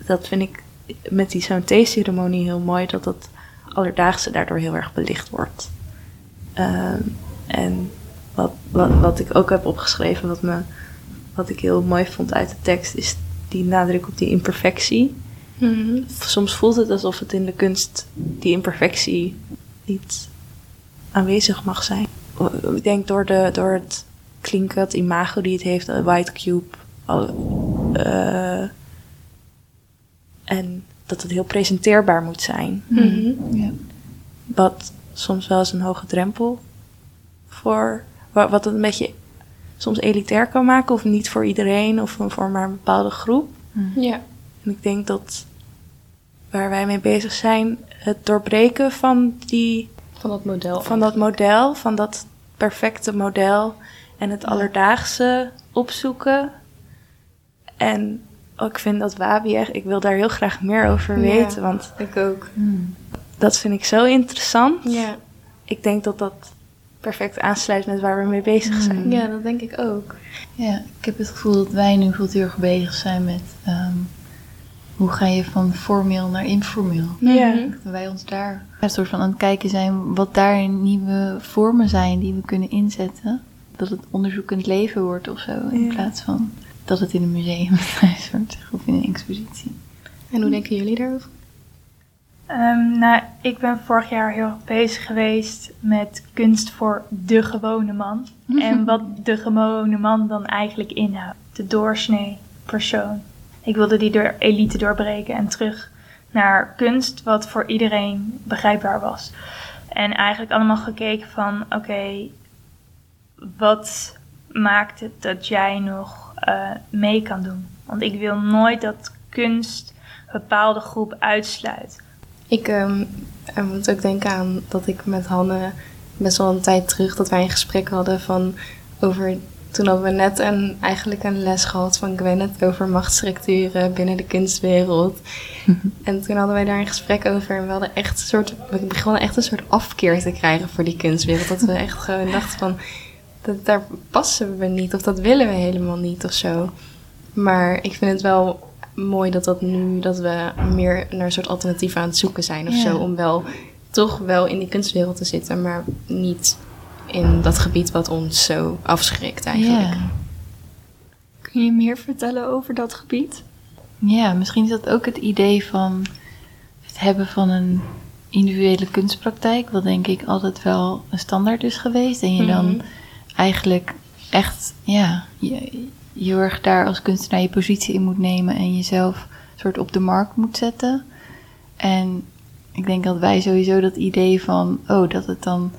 dat vind ik met die zo'n theeceremonie heel mooi, dat dat alledaagse daardoor heel erg belicht wordt. Ehm, en wat, wat, wat ik ook heb opgeschreven, wat, me, wat ik heel mooi vond uit de tekst, is die nadruk op die imperfectie. Mhm. Soms voelt het alsof het in de kunst die imperfectie niet aanwezig mag zijn. Ik denk door, de, door het klinken, het imago die het heeft, white cube. Al- eh, en dat het heel presenteerbaar moet zijn. Mhm. Ja. Wat soms wel eens een hoge drempel voor. wa- Wat het een beetje soms elitair kan maken, of niet voor iedereen, of voor maar een bepaalde groep. Ja. En ik denk dat waar wij mee bezig zijn, het doorbreken van, die, Van dat model. van dat model, van dat perfecte model en het alledaagse opzoeken. En oh, ik vind dat Wabi echt, ik wil daar heel graag meer over Ja. weten, want Ik ook. dat vind ik zo interessant. Ja. Ik denk dat dat perfect aansluit met waar we mee bezig zijn. ja, dat denk ik ook. Ja, ik heb het gevoel dat wij nu veel te erg bezig zijn met ehm, hoe ga je van formeel naar informeel. Ja. Dat wij ons daar een soort van aan het kijken zijn wat daar nieuwe vormen zijn die we kunnen inzetten. Dat het onderzoekend leven wordt of zo, in Ja. plaats van dat het in een museum [LAUGHS] wordt of in een expositie. En hoe denken jullie daarover? Ehm, nou, ik ben vorig jaar heel erg bezig geweest met kunst voor de gewone man. [LAUGHS] En wat de gewone man dan eigenlijk inhoudt. De doorsnee persoon. Ik wilde die door elite doorbreken en terug naar kunst wat voor iedereen begrijpbaar was. En eigenlijk allemaal gekeken van, oké, wat maakt het dat jij nog eh, mee kan doen? Want ik wil nooit dat kunst een bepaalde groep uitsluit. Ik ehm, eh, moet ook denken aan dat ik met Hanne best wel een tijd terug dat wij een gesprek hadden van over. Toen hadden we net een, eigenlijk een les gehad van Gwyneth over machtsstructuren binnen de kunstwereld. [LAUGHS] en toen hadden wij daar een gesprek over en we hadden echt een soort, we begonnen echt een soort afkeer te krijgen voor die kunstwereld. Dat we echt gewoon dachten van, dat, daar passen we niet of dat willen we helemaal niet of zo. Maar ik vind het wel mooi dat dat nu, dat we meer naar een soort alternatief aan het zoeken zijn of Ja. zo. Om wel, toch wel in die kunstwereld te zitten, maar niet in dat gebied wat ons zo afschrikt eigenlijk. Ja. Kun je meer vertellen over dat gebied? Ja, misschien is dat ook het idee van het hebben van een individuele kunstpraktijk, wat denk ik altijd wel een standaard is geweest. En je dan Mhm. Eigenlijk echt, ja, je, je heel erg daar als kunstenaar je positie in moet nemen en jezelf soort op de markt moet zetten. En ik denk dat wij sowieso dat idee van, oh, dat het dan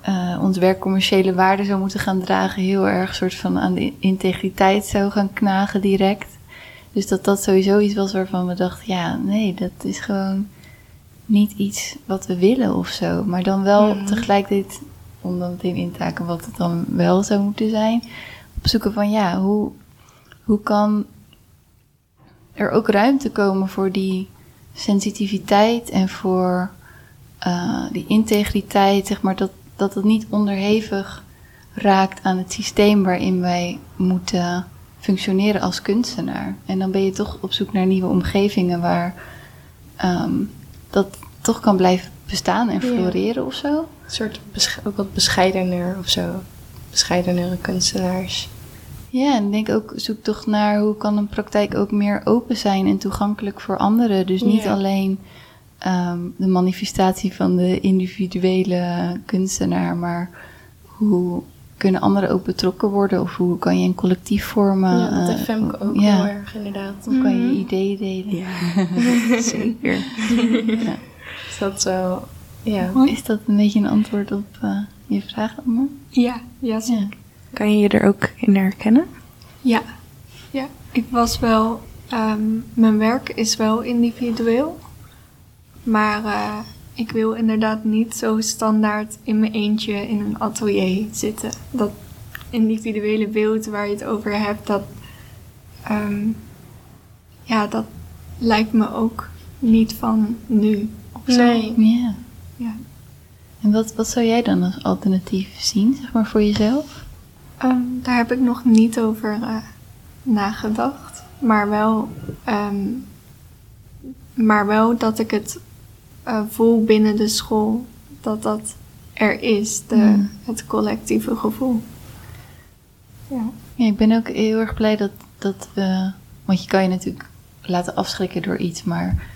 eh, ons werk commerciële waarde zou moeten gaan dragen, heel erg soort van aan de integriteit zou gaan knagen direct. Dus dat dat sowieso iets was waarvan we dachten, ja, nee, dat is gewoon niet iets wat we willen of zo. Maar dan wel Mhm. tegelijkertijd, om dan meteen in te haken wat het dan wel zou moeten zijn, opzoeken van, ja, hoe, hoe kan er ook ruimte komen voor die sensitiviteit en voor eh, die integriteit, zeg maar, dat, dat het niet onderhevig raakt aan het systeem waarin wij moeten functioneren als kunstenaar. En dan ben je toch op zoek naar nieuwe omgevingen waar ehm, dat toch kan blijven bestaan en Ja. floreren of zo. Een soort ook wat bescheidener of zo. Bescheidenere kunstenaars. Ja, en denk ook, zoek toch naar hoe kan een praktijk ook meer open zijn en toegankelijk voor anderen. Dus niet Ja. alleen ehm, de manifestatie van de individuele kunstenaar, maar hoe kunnen anderen ook betrokken worden? Of hoe kan je een collectief vormen? ja, dat heeft Femke ook ja. heel erg inderdaad. Hoe kan je je ideeën delen? Ja, [LAUGHS] zeker. [LAUGHS] Dus dat zo, ja. Is dat een beetje een antwoord op eh, je vraag, Anne? Ja, ja, zeker. Ja. Kan je je er ook in herkennen? Ja, ja. ik was wel. ehm, mijn werk is wel individueel. Maar eh, ik wil inderdaad niet zo standaard in mijn eentje in een atelier zitten. Dat individuele beeld waar je het over hebt, dat. ehm, ja, dat lijkt me ook niet van nu. Of zo. Nee. Ja. Ja. En wat, wat zou jij dan als alternatief zien, zeg maar, voor jezelf? Ehm, daar heb ik nog niet over eh, nagedacht. Maar wel, ehm, maar wel dat ik het eh, voel binnen de school. Dat dat er is, de, Mm. het collectieve gevoel. Ja. Ja, ik ben ook heel erg blij dat, dat we... Want je kan je natuurlijk laten afschrikken door iets, maar...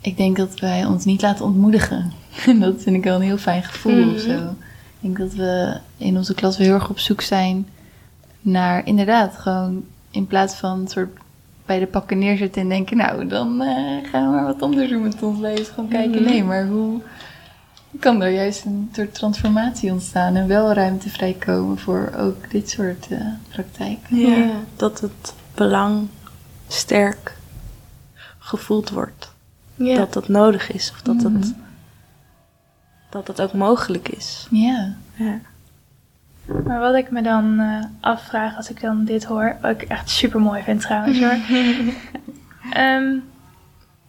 Ik denk dat wij ons niet laten ontmoedigen. En [LAUGHS] dat vind ik wel een heel fijn gevoel of zo. Ik denk dat we in onze klas weer heel erg op zoek zijn naar inderdaad gewoon in plaats van soort bij de pakken neerzetten en denken, nou dan eh, gaan we maar wat anders doen met ons leven. Gewoon kijken, nee, maar hoe kan er juist een soort transformatie ontstaan en wel ruimte vrijkomen voor ook dit soort eh, praktijken? Ja. Dat het belang sterk gevoeld wordt. Ja. Dat dat nodig is. Of dat, Mhm. het, dat het ook mogelijk is. Ja. Ja. Maar wat ik me dan eh, afvraag als ik dan dit hoor, wat ik echt super mooi vind trouwens hoor. [LAUGHS] Ehm,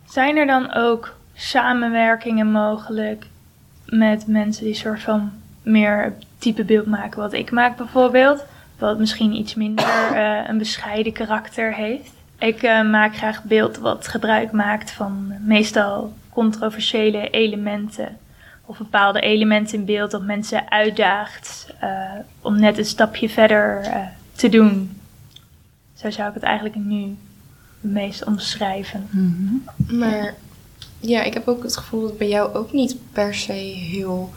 zijn er dan ook samenwerkingen mogelijk met mensen die soort van meer type beeld maken wat ik maak bijvoorbeeld? Wat misschien iets minder eh, een bescheiden karakter heeft. Ik eh, maak graag beeld wat gebruik maakt van meestal controversiële elementen of bepaalde elementen in beeld dat mensen uitdaagt eh, om net een stapje verder eh, te doen. Zo zou ik het eigenlijk nu het meest omschrijven. Mhm. Maar ja, ik heb ook het gevoel dat bij jou ook niet per se heel...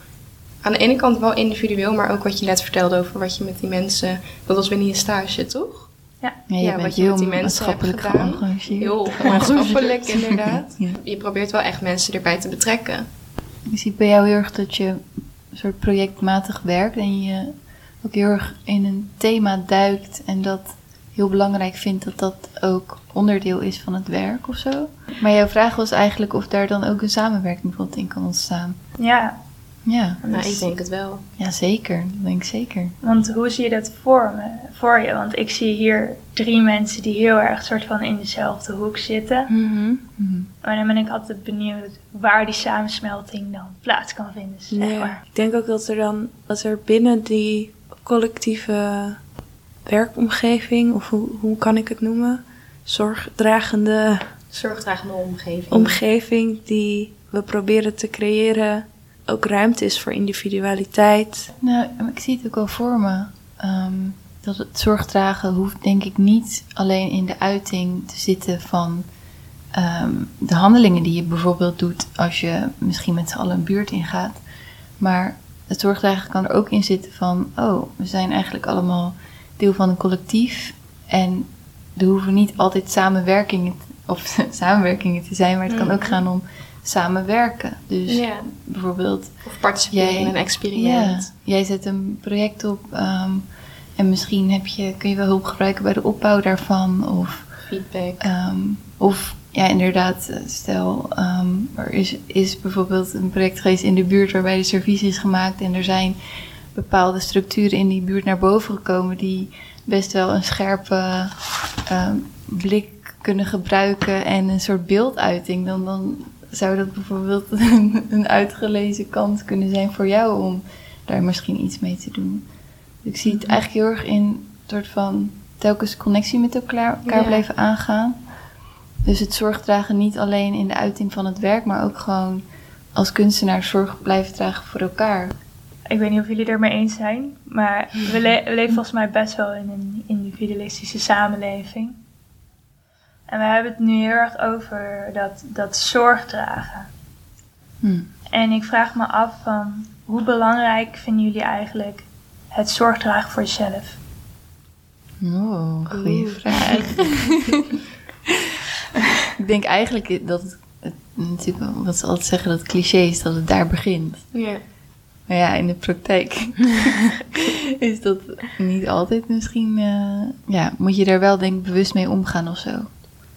Aan de ene kant wel individueel, maar ook wat je net vertelde over wat je met die mensen... Dat was binnen je stage, toch? Ja, Ja, bent wat je heel met die mensen hebt gedaan. Heel maatschappelijk, inderdaad. Ja. Je probeert wel echt mensen erbij te betrekken. Je ziet bij jou heel erg dat je een soort projectmatig werkt en je ook heel erg in een thema duikt en dat heel belangrijk vindt dat dat ook onderdeel is van het werk of zo. Maar jouw vraag was eigenlijk of daar dan ook een samenwerking bijvoorbeeld in kan ontstaan. Ja, Ja, Nou, ik denk het wel. ja zeker. Dat denk ik zeker. want hoe zie je dat voor, me, voor je? Want ik zie hier drie mensen die heel erg soort van in dezelfde hoek zitten. Mhm. Maar dan ben ik altijd benieuwd waar die samensmelting dan plaats kan vinden. Zeg Ja. maar. Ik denk ook dat er dan, dat er binnen die collectieve werkomgeving, of hoe, hoe kan ik het noemen, zorgdragende Zorgdragende omgeving. omgeving die we proberen te creëren, ook ruimte is voor individualiteit. Nou, ik zie het ook wel voor me. ehm, dat het zorgdragen hoeft denk ik niet alleen in de uiting te zitten van ehm, de handelingen die je bijvoorbeeld doet als je misschien met z'n allen een buurt ingaat. Maar het zorgdragen kan er ook in zitten van, oh, we zijn eigenlijk allemaal deel van een collectief. En er hoeven niet altijd samenwerkingen, of [LAUGHS] samenwerkingen te zijn, maar het kan ook gaan om samenwerken. Dus Ja, bijvoorbeeld of participeren Jij- in een experiment. ja, jij zet een project op ehm, en misschien heb je, kun je wel hulp gebruiken bij de opbouw daarvan. Of, Feedback. ehm, of ja, inderdaad, eh, stel ehm, er is, is bijvoorbeeld een project geweest in de buurt waarbij de service is gemaakt en er zijn bepaalde structuren in die buurt naar boven gekomen die best wel een scherpe blik kunnen gebruiken en een soort beelduiting. Dan, dan zou dat bijvoorbeeld [LAUGHS] een, een uitgelezen kans kunnen zijn voor jou om daar misschien iets mee te doen. Ik zie het eigenlijk heel erg in een soort van telkens connectie met elkaar, elkaar Ja. blijven aangaan. Dus het zorgdragen niet alleen in de uiting van het werk, maar ook gewoon als kunstenaar zorg blijven dragen voor elkaar. Ik weet niet of jullie het ermee eens zijn, maar we, le- [LAUGHS] we leven volgens mij best wel in een individualistische samenleving. En we hebben het nu heel erg over dat, dat zorg dragen. Hm. En ik vraag me af van hoe belangrijk vinden jullie eigenlijk het zorg dragen voor jezelf? Oh, goede vraag. [LAUGHS] ik denk eigenlijk dat het, het natuurlijk wat ze altijd zeggen, dat het cliché is dat het daar begint. Ja. Maar ja, in de praktijk [LAUGHS] is dat niet altijd misschien. eh, ja, moet je daar wel denk ik bewust mee omgaan of zo.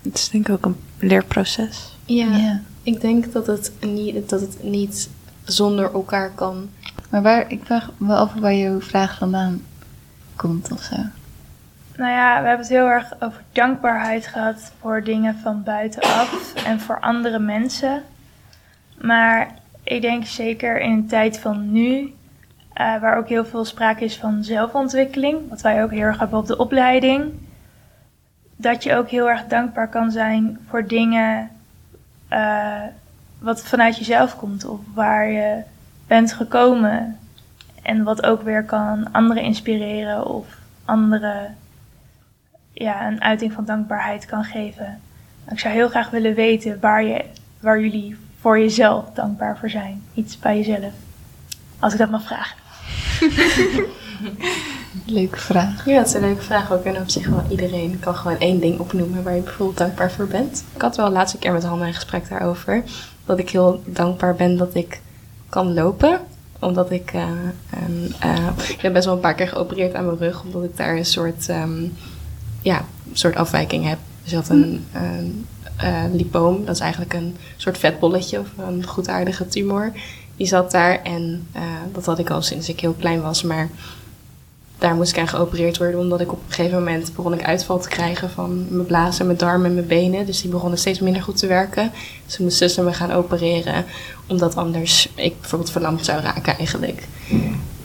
Het is denk ik ook een leerproces. Ja, Ja. ik denk dat het, niet, dat het niet zonder elkaar kan. Maar waar, ik vraag me wel af waar jouw vraag vandaan komt of zo. Nou ja, we hebben het heel erg over dankbaarheid gehad voor dingen van buitenaf en voor andere mensen. Maar ik denk zeker in een tijd van nu, eh, waar ook heel veel sprake is van zelfontwikkeling, wat wij ook heel erg hebben op de opleiding, dat je ook heel erg dankbaar kan zijn voor dingen eh, wat vanuit jezelf komt of waar je bent gekomen. En wat ook weer kan anderen inspireren of anderen ja, een uiting van dankbaarheid kan geven. Ik zou heel graag willen weten waar, je, waar jullie voor jezelf dankbaar voor zijn. Iets bij jezelf. Als ik dat mag vragen. [LAUGHS] Leuke vraag. Ja, het is een leuke vraag ook. En op zich wel iedereen kan gewoon één ding opnoemen waar je bijvoorbeeld dankbaar voor bent. Ik had wel de laatste keer met Hanna een gesprek daarover. Dat ik heel dankbaar ben dat ik kan lopen. Omdat ik, eh, eh, ik heb best wel een paar keer geopereerd aan mijn rug. Omdat ik daar een soort, ehm, ja, soort afwijking heb. Dus had een, eh, lipoom. Dat is eigenlijk een soort vetbolletje of een goedaardige tumor. Die zat daar en dat had ik al sinds ik heel klein was. Maar daar moest ik aan geopereerd worden, omdat ik op een gegeven moment begon ik uitval te krijgen van mijn blazen, mijn darmen en mijn benen. Dus die begonnen steeds minder goed te werken. Dus moest zuster me gaan opereren, omdat anders ik bijvoorbeeld verlamd zou raken eigenlijk.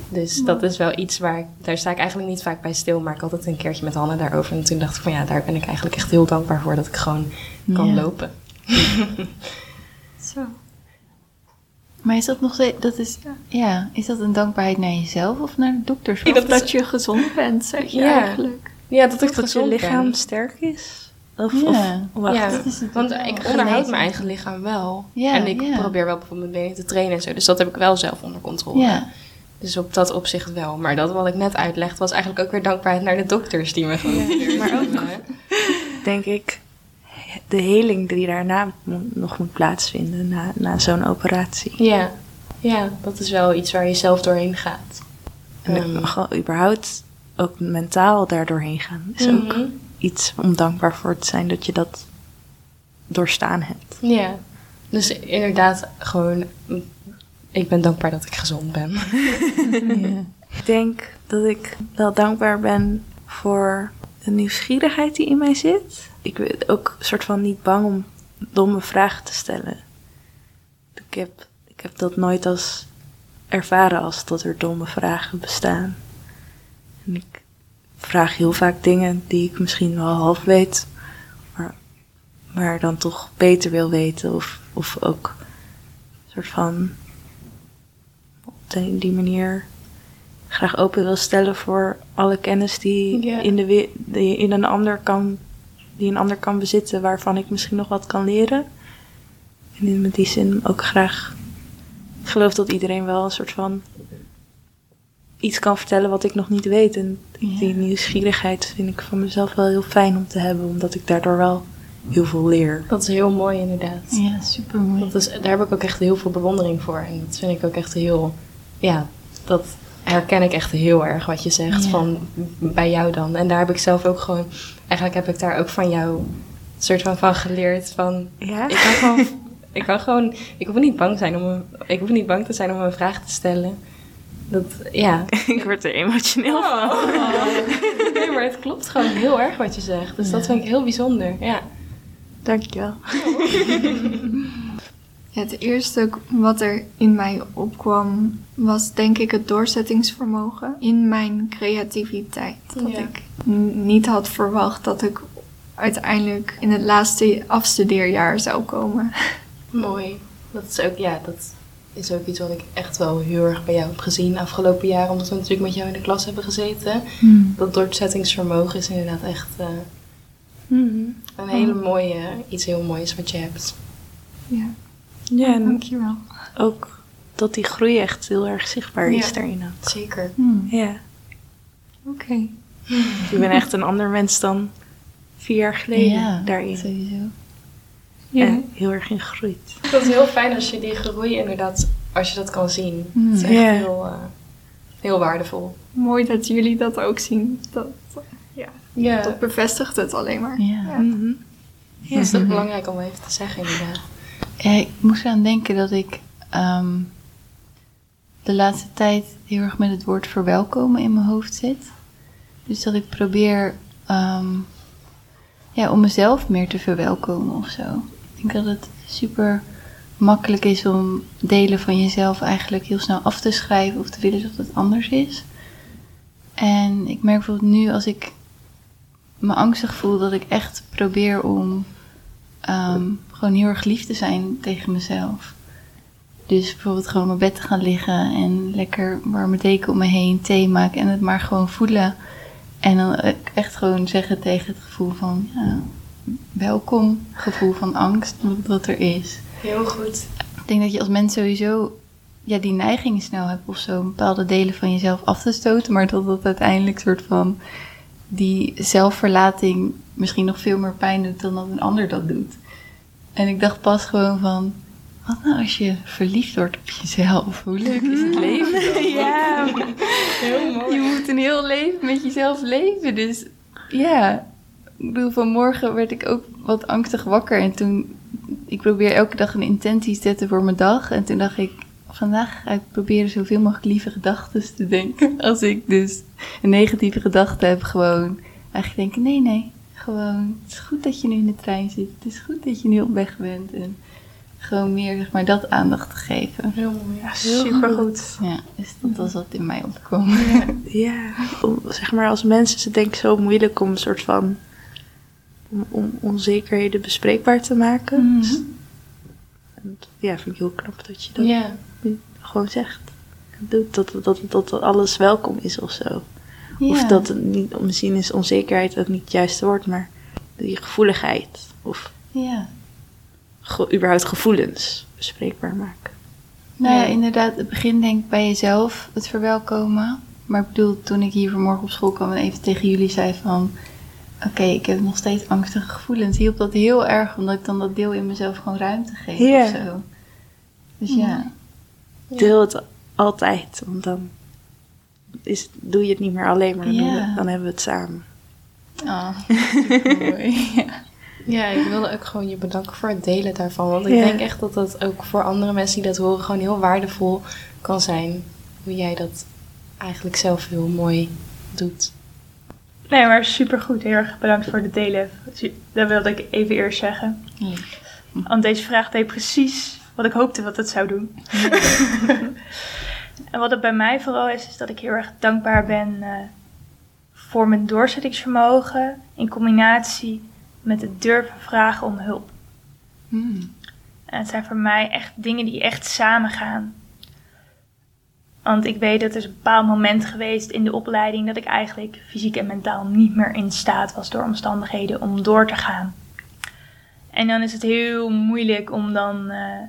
Dus dat is wel iets waar, ik- daar sta ik eigenlijk niet vaak bij stil, maar ik had het een keertje met Hanne daarover. En toen dacht ik van ja, daar ben ik eigenlijk echt heel dankbaar voor dat ik gewoon kan Ja. lopen. Zo. Maar is dat nog steeds, dat is, ja, is dat een dankbaarheid naar jezelf of naar de dokters? Of dat dat, is- je gezond bent, zeg je Ja. eigenlijk. Ja, dat ik Dat je gezond lichaam ben. sterk is? Of, Ja. of wacht. Ja, dat is het want wel. ik Genezen. onderhoud mijn eigen lichaam wel. Ja, en ik ja. probeer wel bijvoorbeeld mijn benen te trainen en zo. Dus dat heb ik wel zelf onder controle. Ja, Dus op dat opzicht wel. Maar dat wat ik net uitlegde was eigenlijk ook weer dankbaarheid naar de dokters die me gewoon... maar ook denk ik de heling die daarna nog moet plaatsvinden na, na zo'n operatie. Ja. ja, dat is wel iets waar je zelf doorheen gaat. En Ehm, gewoon überhaupt ook mentaal daar doorheen gaan. Is ook mhm. iets om dankbaar voor te zijn dat je dat doorstaan hebt. Ja, dus inderdaad gewoon... Ik ben dankbaar dat ik gezond ben. [LAUGHS] ja. Ik denk dat ik wel dankbaar ben voor de nieuwsgierigheid die in mij zit. Ik ben ook een soort van niet bang om domme vragen te stellen. Ik heb, ik heb dat nooit als ervaren als dat er domme vragen bestaan. En ik vraag heel vaak dingen die ik misschien wel half weet, maar, maar dan toch beter wil weten. Of, of ook een soort van op die, die manier graag open wil stellen voor alle kennis die, Ja. in, de, die in een ander kan, die een ander kan bezitten, waarvan ik misschien nog wat kan leren. En in die zin ook graag. Ik geloof dat iedereen wel een soort van iets kan vertellen wat ik nog niet weet. En Ja. die nieuwsgierigheid vind ik van mezelf wel heel fijn om te hebben, omdat ik daardoor wel heel veel leer. Dat is heel mooi inderdaad. ja super mooi. Dat is, daar heb ik ook echt heel veel bewondering voor. En dat vind ik ook echt heel... Ja, dat herken ik echt heel erg wat je zegt Ja. van bij jou dan. En daar heb ik zelf ook gewoon... Eigenlijk heb ik daar ook van jou een soort van van geleerd van... Ja? Ik kan gewoon... Ik kan gewoon... Ik hoef niet bang zijn om een, Ik hoef niet bang te zijn om een vraag te stellen. Dat... Ja. [LAUGHS] ik word er emotioneel van. [LAUGHS] Nee, maar het klopt gewoon heel erg wat je zegt. Dus dat vind ik heel bijzonder. Ja. Dankjewel. [LAUGHS] Het eerste wat er in mij opkwam was denk ik het doorzettingsvermogen in mijn creativiteit. Dat Ja. ik niet had verwacht dat ik uiteindelijk in het laatste afstudeerjaar zou komen. [LAUGHS] Mooi. Dat is ook, ja, dat is ook iets wat ik echt wel heel erg bij jou heb gezien afgelopen jaar, omdat we natuurlijk met jou in de klas hebben gezeten. Dat doorzettingsvermogen is inderdaad echt eh, een hele mooie, iets heel moois wat je hebt. Ja, Ja, en dankjewel. ook dat die groei echt heel erg zichtbaar is Ja. daarin. ook. Zeker. Hmm. Ja. Oké. Ik ben echt een ander mens dan vier jaar geleden ja, daarin. sowieso. En heel erg in gegroeid. Ik vind het heel fijn als je die groei inderdaad, als je dat kan zien. Hmm. Het is echt Ja. heel, eh, heel waardevol. Mooi dat jullie dat ook zien. Dat, ja, Ja, dat bevestigt het alleen maar. Ja. Ja. Mhm. dat is ook belangrijk om even te zeggen inderdaad. Ik moest aan denken dat ik ehm, de laatste tijd heel erg met het woord verwelkomen in mijn hoofd zit. Dus dat ik probeer ehm, ja, om mezelf meer te verwelkomen of zo. Ik denk dat het super makkelijk is om delen van jezelf eigenlijk heel snel af te schrijven of te willen dat het anders is. En ik merk bijvoorbeeld nu als ik me angstig voel, dat ik echt probeer om ehm, gewoon heel erg lief te zijn tegen mezelf. Dus bijvoorbeeld gewoon op mijn bed te gaan liggen en lekker warme deken om me heen, thee maken en het maar gewoon voelen. En dan echt gewoon zeggen tegen het gevoel van ja, welkom, gevoel van angst, wat- er is. Heel goed. Ik denk dat je als mens sowieso ja, die neiging snel hebt of zo, bepaalde delen van jezelf af te stoten, maar dat dat uiteindelijk soort van die zelfverlating misschien nog veel meer pijn doet dan dat een ander dat doet. En ik dacht pas gewoon van, wat nou als je verliefd wordt op jezelf? Hoe leuk is het [LAUGHS] leven dan? Ja. Heel mooi. Je moet een heel leven met jezelf leven. Dus ja, ik bedoel, vanmorgen werd ik ook wat angstig wakker. En toen, ik probeer elke dag een intentie te zetten voor mijn dag. En toen dacht ik, vandaag ga ik proberen zoveel mogelijk lieve gedachten te denken. Als ik dus een negatieve gedachte heb, gewoon eigenlijk denken, nee, nee. Gewoon, het is goed dat je nu in de trein zit. Het is goed dat je nu op weg bent. En gewoon meer, zeg maar, dat aandacht te geven. Heel mooi. Ja, supergoed. Ja, dus dat was wat in mij opkwam. [LAUGHS] Ja, om, zeg maar als mensen is het denk ik zo moeilijk om een soort van om, om onzekerheden bespreekbaar te maken. Dus- en ja, vind ik heel knap dat je dat gewoon zegt. Doet Dat, dat, dat, dat alles welkom is of zo. Of Ja. dat het niet, misschien is onzekerheid ook niet het juiste woord, maar die gevoeligheid of Ja. ge- überhaupt gevoelens bespreekbaar maken. Nou ja, Ja. inderdaad, het begin denk ik bij jezelf, het verwelkomen. Maar ik bedoel, toen ik hier vanmorgen op school kwam en even tegen jullie zei van... Oké, ik heb nog steeds angstige gevoelens. Hielp dat heel erg, omdat ik dan dat deel in mezelf gewoon ruimte geef Ja. of zo. Dus ja. Deel het altijd, want dan is, doe je het niet meer alleen, maar dan, Ja. we- dan hebben we het samen. [LAUGHS] Oh, ja. Ja, ik wilde ook gewoon je bedanken voor het delen daarvan. Want ik Ja. denk echt dat dat ook voor andere mensen die dat horen gewoon heel waardevol kan zijn. Hoe jij dat eigenlijk zelf heel mooi doet. Nee, maar supergoed. Heel erg bedankt voor het delen. Dat wilde ik even eerst zeggen. Lief. Want deze vraag deed precies wat ik hoopte wat het zou doen. [LAUGHS] en wat het bij mij vooral is, is dat ik heel erg dankbaar ben eh, voor mijn doorzettingsvermogen in combinatie met het durven vragen om hulp. Hmm. En het zijn voor mij echt dingen die echt samen gaan. Want ik weet dat er is een bepaald moment geweest in de opleiding dat ik eigenlijk fysiek en mentaal niet meer in staat was door omstandigheden om door te gaan. En dan is het heel moeilijk om dan eh,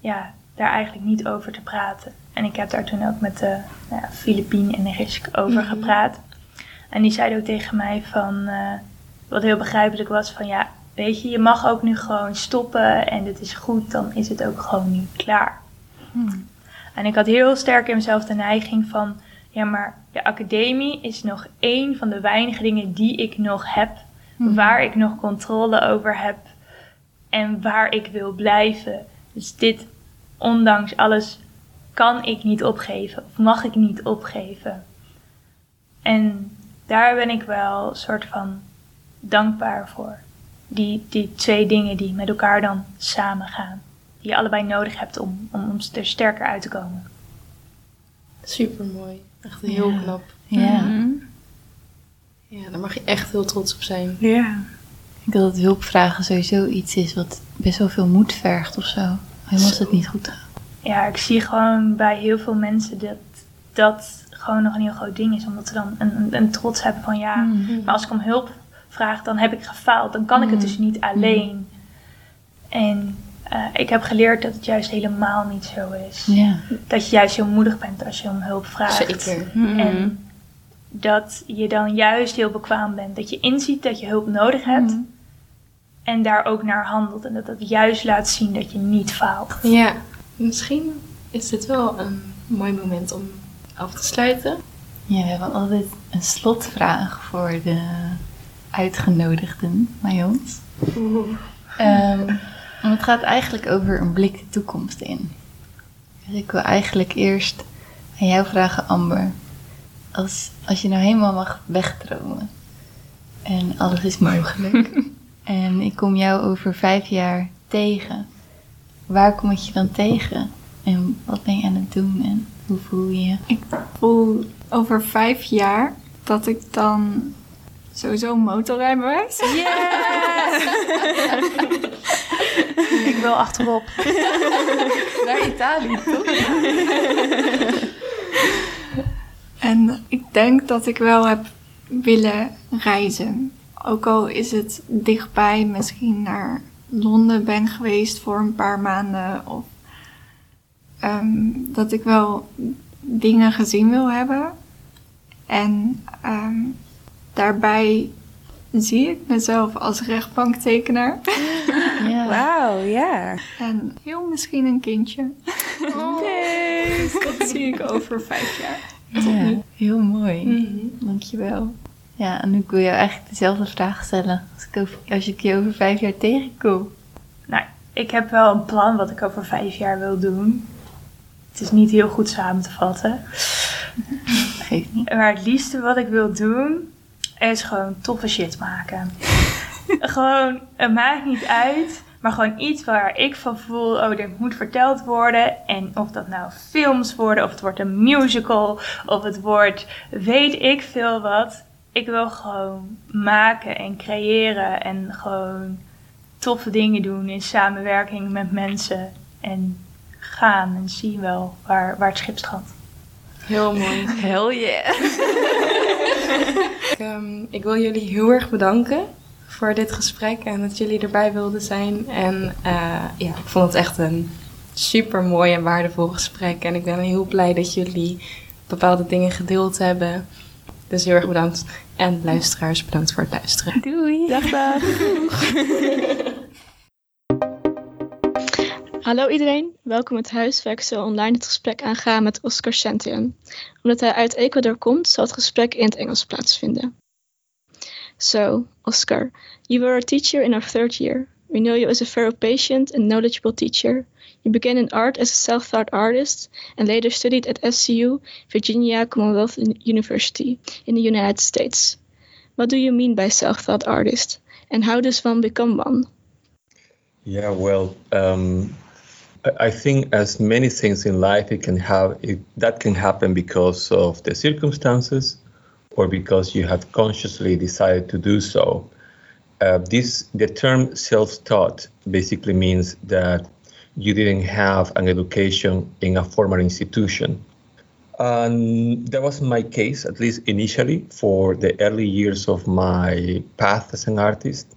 ja, daar eigenlijk niet over te praten. En ik heb daar toen ook met de nou ja, Filipien en Risk over gepraat. En die zeiden ook tegen mij van, eh, wat heel begrijpelijk was, van ja, weet je, je mag ook nu gewoon stoppen en dit is goed, dan is het ook gewoon nu klaar. Hmm. En ik had heel sterk in mezelf de neiging van, ja, maar de academie is nog één van de weinige dingen die ik nog heb, waar ik nog controle over heb en waar ik wil blijven. Dus dit, ondanks alles, kan ik niet opgeven of mag ik niet opgeven. En daar ben ik wel een soort van dankbaar voor. Die, die twee dingen die met elkaar dan samengaan. Die je allebei nodig hebt om, om, om er sterker uit te komen. Super mooi. Echt heel Ja. knap. Ja. Ja, daar mag je echt heel trots op zijn. Ja. Ik denk dat het hulpvragen sowieso iets is wat best wel veel moed vergt of zo. Helemaal als het niet goed. Ja, ik zie gewoon bij heel veel mensen dat dat gewoon nog een heel groot ding is. Omdat ze dan een, een, een trots hebben van ja, maar als ik om hulp vraag, dan heb ik gefaald. Dan kan ik het dus niet alleen. En eh, ik heb geleerd dat het juist helemaal niet zo is. Ja. Dat je juist heel moedig bent als je om hulp vraagt. Zeker. En dat je dan juist heel bekwaam bent. Dat je inziet dat je hulp nodig hebt. En daar ook naar handelt. En dat dat juist laat zien dat je niet faalt. Ja, misschien is dit wel een mooi moment om af te sluiten. Ja, we hebben altijd een slotvraag voor de uitgenodigden bij ons. Ehm, en het gaat eigenlijk over een blik de toekomst in. Dus ik wil eigenlijk eerst aan jou vragen, Amber. Als, als je nou helemaal mag wegdromen en alles is mogelijk. [LAUGHS] en ik kom jou over vijf jaar tegen. Waar kom ik je dan tegen? En wat ben je aan het doen en hoe voel je je? Ik voel over vijf jaar dat ik dan sowieso een motorrijbewijs. [LAUGHS] Ik wil achterop. [LAUGHS] Naar Italië, toch? En ik denk dat ik wel heb willen reizen. Ook al is het dichtbij, misschien naar Londen ben geweest voor een paar maanden. Of ehm, dat ik wel dingen gezien wil hebben. En ehm, daarbij zie ik mezelf als rechtbanktekenaar. [LAUGHS] Ja. Wauw, ja. En heel misschien een kindje. [LAUGHS] Nee. Dat zie ik over vijf jaar. Ja, heel mooi. Mhm. Dankjewel. Ja, en ik wil jou eigenlijk dezelfde vraag stellen als ik, over, als ik je over vijf jaar tegenkom. Nou, ik heb wel een plan wat ik over vijf jaar wil doen. Het is niet heel goed samen te vatten. [LAUGHS] Geeft niet. Maar het liefste wat ik wil doen, is gewoon toffe shit maken. [LAUGHS] gewoon, het maakt niet uit, maar gewoon iets waar ik van voel, oh, dit moet verteld worden. En of dat nou films worden, of het wordt een musical, of het wordt weet ik veel wat. Ik wil gewoon maken en creëren en gewoon toffe dingen doen in samenwerking met mensen. En gaan en zien wel waar, waar het schip strandt. Heel mooi. Hell yeah. Ik, [LAUGHS] ehm, ik wil jullie heel erg bedanken voor dit gesprek en dat jullie erbij wilden zijn. En eh, ja, ik vond het echt een super mooi en waardevol gesprek. En ik ben heel blij dat jullie bepaalde dingen gedeeld hebben. Dus heel erg bedankt. En luisteraars, bedankt voor het luisteren. Doei. Dag, dag. [LAUGHS] Hallo iedereen, welkom het huis waar ik zo online het gesprek aanga met Oscar Chantian. Omdat hij uit Ecuador komt, zal het gesprek in het Engels plaatsvinden. So, Oscar, you were a teacher in our third year. We know you as a very patient and knowledgeable teacher. You began in art as a self-taught artist and later studied at SCU, Virginia Commonwealth University in the United States. What do you mean by self-taught artist? And how does one become one? Yeah, well, um, I I think as many things in life, it can have it, that can happen because of the circumstances, or because you have consciously decided to do so. Uh, this the term self-taught basically means that you didn't have an education in a formal institution. And that was my case, at least initially, for the early years of my path as an artist.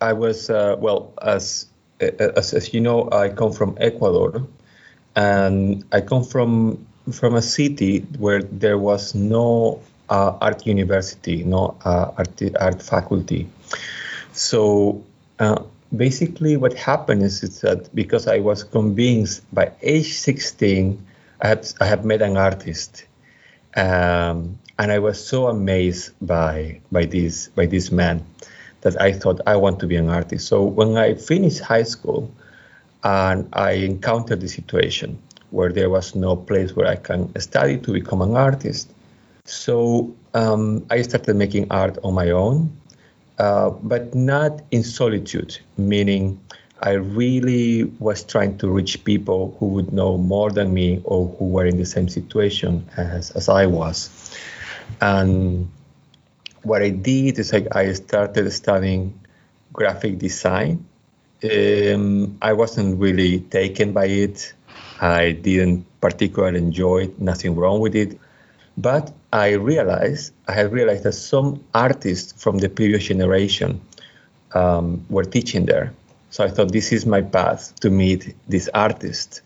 I was uh, well as, as as you know, I come from Ecuador, and I come from from a city where there was no uh, art university, no uh, art art faculty. So uh, basically, what happened is, is that because I was convinced by age 16, I had I had met an artist, um, and I was so amazed by by this by this man that I thought I want to be an artist. So when I finished high school, and I encountered the situation where there was no place where I can study to become an artist. So um, I started making art on my own, uh, but not in solitude, meaning I really was trying to reach people who would know more than me or who were in the same situation as, as I was. And what I did is like I started studying graphic design. Um, I wasn't really taken by it. I didn't particularly enjoy it, nothing wrong with it. But I realized, I had realized that some artists from the previous generation um, were teaching there. So I thought this is my path to meet this artist.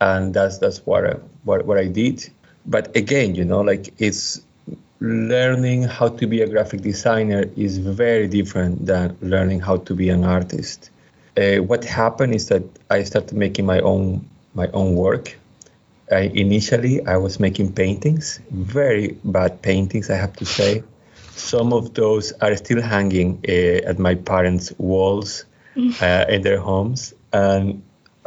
And that's, that's what, I, what, what I did. But again, you know, like it's learning how to be a graphic designer is very different than learning how to be an artist. Uh, what happened is that I started making my own my own work. I, initially, I was making paintings, very bad paintings, I have to say. Some of those are still hanging uh, at my parents' walls uh, [LAUGHS] in their homes, and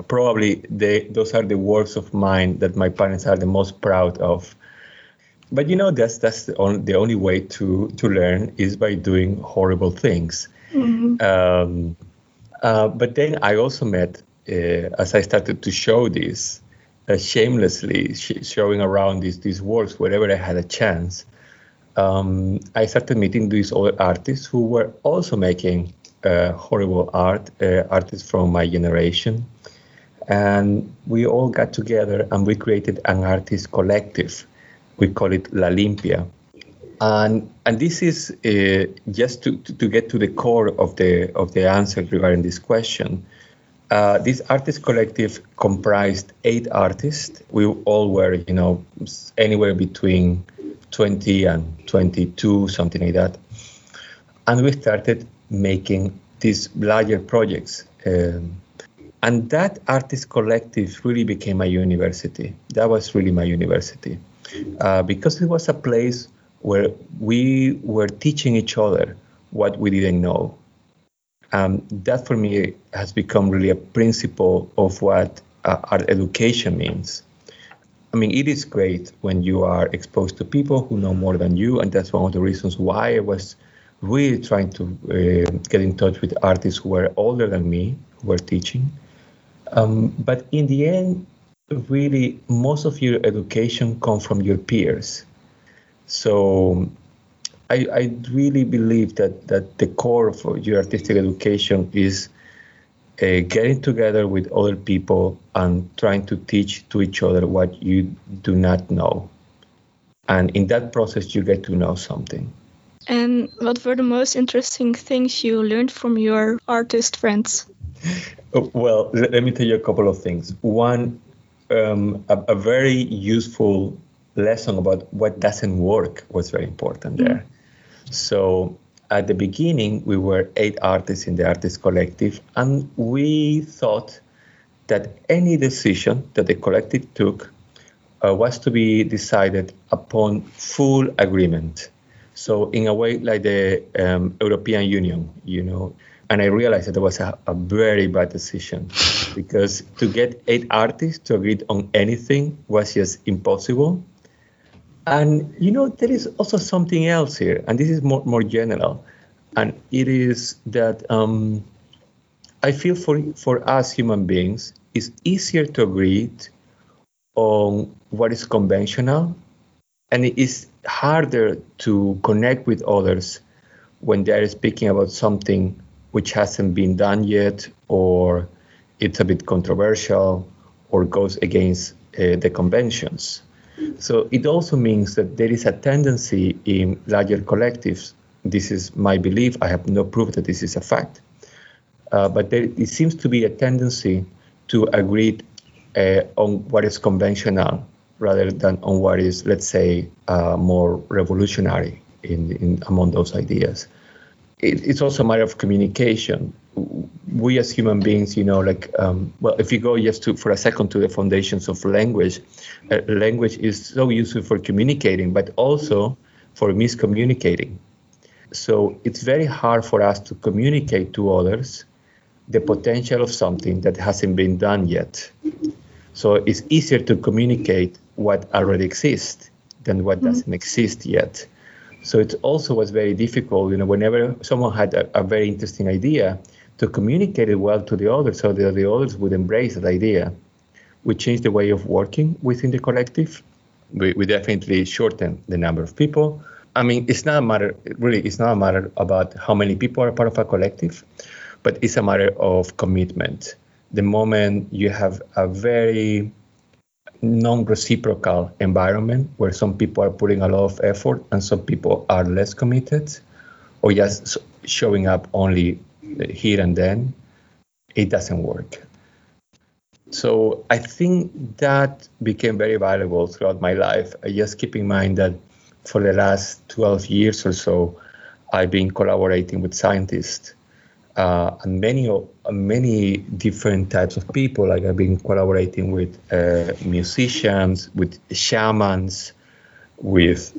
probably they, those are the works of mine that my parents are the most proud of. But you know, that's that's the only, the only way to to learn is by doing horrible things. Um, uh, but then I also met, uh, as I started to show this, uh, shamelessly sh- showing around these these works wherever I had a chance. Um, I started meeting these other artists who were also making uh, horrible art, uh, artists from my generation, and we all got together and we created an artist collective. We call it La Limpia. And, and this is uh, just to, to, to get to the core of the, of the answer regarding this question. Uh, this artist collective comprised eight artists. We all were, you know, anywhere between 20 and 22, something like that. And we started making these larger projects. Um, and that artist collective really became my university. That was really my university. Uh, because it was a place where we were teaching each other what we didn't know. Um, that for me has become really a principle of what uh, art education means. I mean, it is great when you are exposed to people who know more than you, and that's one of the reasons why I was really trying to uh, get in touch with artists who were older than me, who were teaching. Um, but in the end, really, most of your education comes from your peers. So I, I really believe that, that the core of your artistic education is uh, getting together with other people and trying to teach to each other what you do not know. And in that process, you get to know something. And what were the most interesting things you learned from your artist friends? [LAUGHS] Oh, Well, let, let me tell you a couple of things. One, um, a, a very useful lesson about what doesn't work was very important there. So at the beginning, we were eight artists in the artist collective, and we thought that any decision that the collective took uh, was to be decided upon full agreement. So in a way, like the um, European Union, you know. And I realized that it was a, a very bad decision because to get eight artists to agree on anything was just impossible. And you know, there is also something else here, and this is more, more general, and it is that um, I feel for for us human beings, it's easier to agree on what is conventional, and it is harder to connect with others when they are speaking about something which hasn't been done yet, or it's a bit controversial, or goes against uh, the conventions. So it also means that there is a tendency in larger collectives. This is my belief. I have no proof that this is a fact. Uh, but there it seems to be a tendency to agree uh, on what is conventional rather than on what is, let's say, uh, more revolutionary in, in among those ideas. It, it's also a matter of communication. We as human beings, you know, like, um, well, if you go just to for a second to the foundations of language, uh, language is so useful for communicating, but also for miscommunicating. So it's very hard for us to communicate to others the potential of something that hasn't been done yet. So it's easier to communicate what already exists than what doesn't exist yet. So it also was very difficult, you know, whenever someone had a, a very interesting idea, to communicate it well to the others so that the others would embrace that idea. We changed the way of working within the collective. We, we definitely shortened the number of people. I mean, it's not a matter, really, it's not a matter about how many people are part of a collective, but it's a matter of commitment. The moment you have a very non-reciprocal environment where some people are putting a lot of effort and some people are less committed or just showing up only here and then it doesn't work so i think that became very valuable throughout my life i just keep in mind that for the last 12 years or so, I've been collaborating with scientists uh, and many many different types of people. Like I've been collaborating with uh, musicians, with shamans, with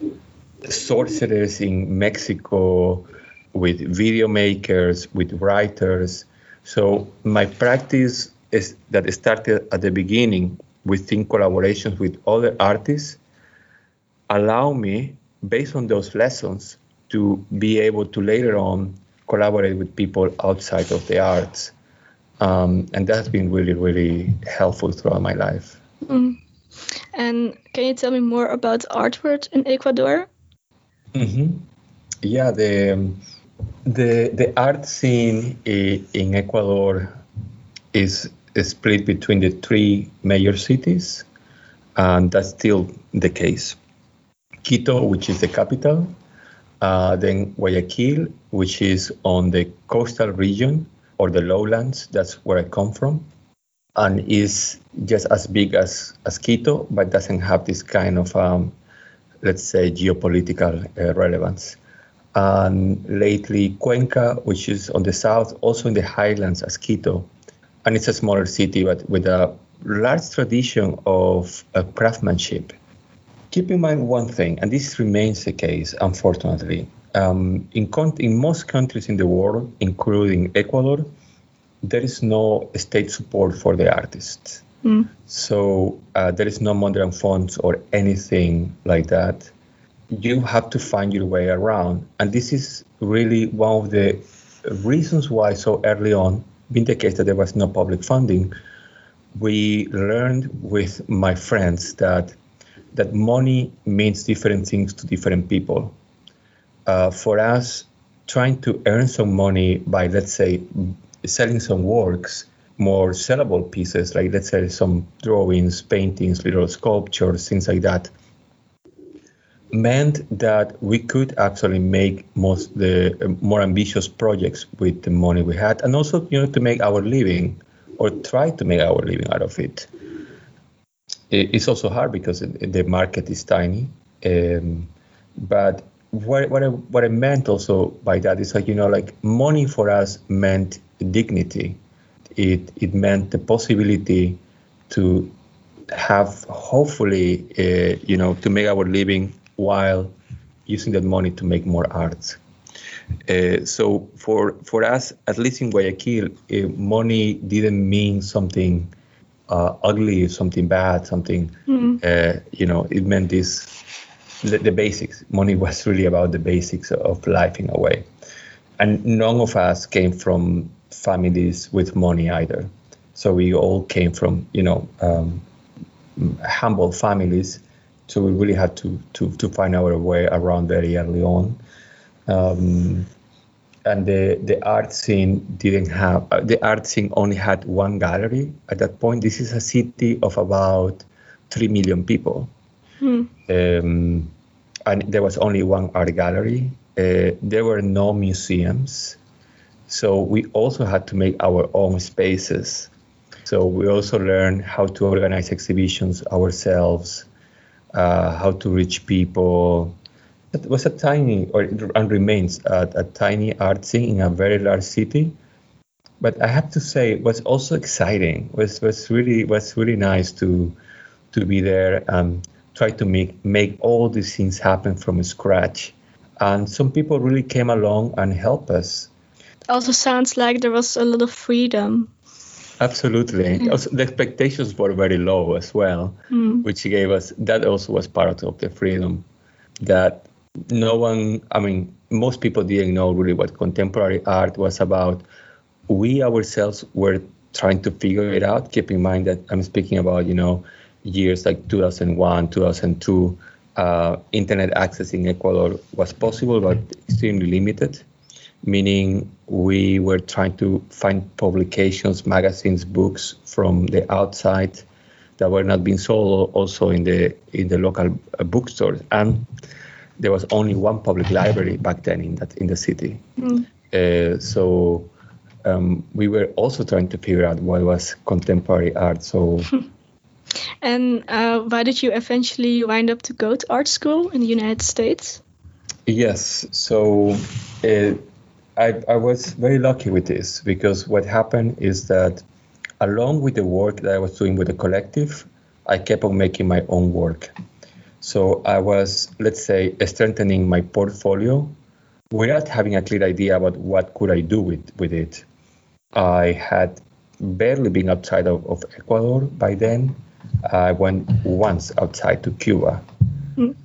sorcerers in Mexico, with video makers, with writers. So my practice is that started at the beginning within collaborations with other artists allow me based on those lessons to be able to later on collaborate with people outside of the arts um, and that's been really really helpful throughout my life Mm. And can you tell me more about art world in Ecuador? hmm Yeah, the um, the the art scene in Ecuador is, split between the three major cities, and that's still the case. Quito, which is the capital, uh, then Guayaquil, which is on the coastal region or the lowlands. That's where I come from, and is just as big as as Quito, but doesn't have this kind of um, let's say, geopolitical uh, relevance. And lately, Cuenca, which is on the south, also in the highlands as Quito. And it's a smaller city, but with a large tradition of uh, craftsmanship. Keep in mind one thing, and this remains the case, unfortunately. Um, in, con- in most countries in the world, including Ecuador, there is no state support for the artists. Mm. So uh, there is no modern funds or anything like that. You have to find your way around. And this is really one of the reasons why so early on, being the case that there was no public funding, we learned with my friends that that money means different things to different people. Uh, for us, trying to earn some money by, let's say, selling some works, more sellable pieces, like let's say some drawings, paintings, little sculptures, things like that, meant that we could actually make most the more ambitious projects with the money we had, and also you know to make our living or try to make our living out of it. It's also hard because the market is tiny, um, but what what I, what I meant also by that is like you know like money for us meant dignity. It it meant the possibility to have hopefully uh, you know to make our living while using that money to make more art. Uh, so for for us, at least in Guayaquil, uh, money didn't mean something uh, ugly, something bad, something. Uh, you know, it meant this the, the basics. Money was really about the basics of life in a way, and none of us came from families with money either. So we all came from you know um, humble families. So we really had to to to find our way around very early on. Um, and the, the art scene didn't have uh, the art scene only had one gallery at that point. This is a city of about three million people, um, and there was only one art gallery. Uh, there were no museums, so we also had to make our own spaces. So we also learned how to organize exhibitions ourselves, uh, how to reach people. It was a tiny, or and remains a, a tiny art scene in a very large city. But I have to say, it was also exciting. It was was really was really nice to to be there and try to make make all these things happen from scratch. And some people really came along and helped us. Also sounds like there was a lot of freedom. Absolutely. Also, the expectations were very low as well, which gave us that also was part of the freedom that no one, I mean, most people didn't know really what contemporary art was about. We ourselves were trying to figure it out. Keep in mind that I'm speaking about, you know, years like 2001, 2002. Uh, internet access in Ecuador was possible, but extremely limited meaning we were trying to find publications, magazines, books from the outside that were not being sold also in the in the local uh, bookstores. And there was only one public library back then in that in the city. Uh, so um, we were also trying to figure out what was contemporary art. So [LAUGHS] And uh, why did you eventually wind up to go to art school in the United States? Yes. So uh, I, I was very lucky with this because what happened is that along with the work that I was doing with the collective, I kept on making my own work. So I was, let's say, strengthening my portfolio without having a clear idea about what could I do with, with it. I had barely been outside of, of Ecuador by then. I went once outside to Cuba. Mm.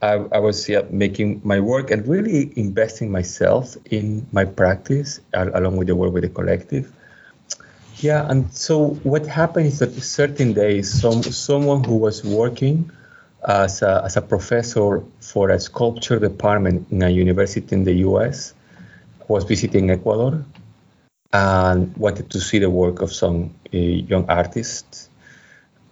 I, I, was yeah, making my work and really investing myself in my practice uh, along with the work with the collective. Yeah, and so what happened is that certain days, some someone who was working as a, as a professor for a sculpture department in a university in the U.S. was visiting Ecuador and wanted to see the work of some uh, young artists.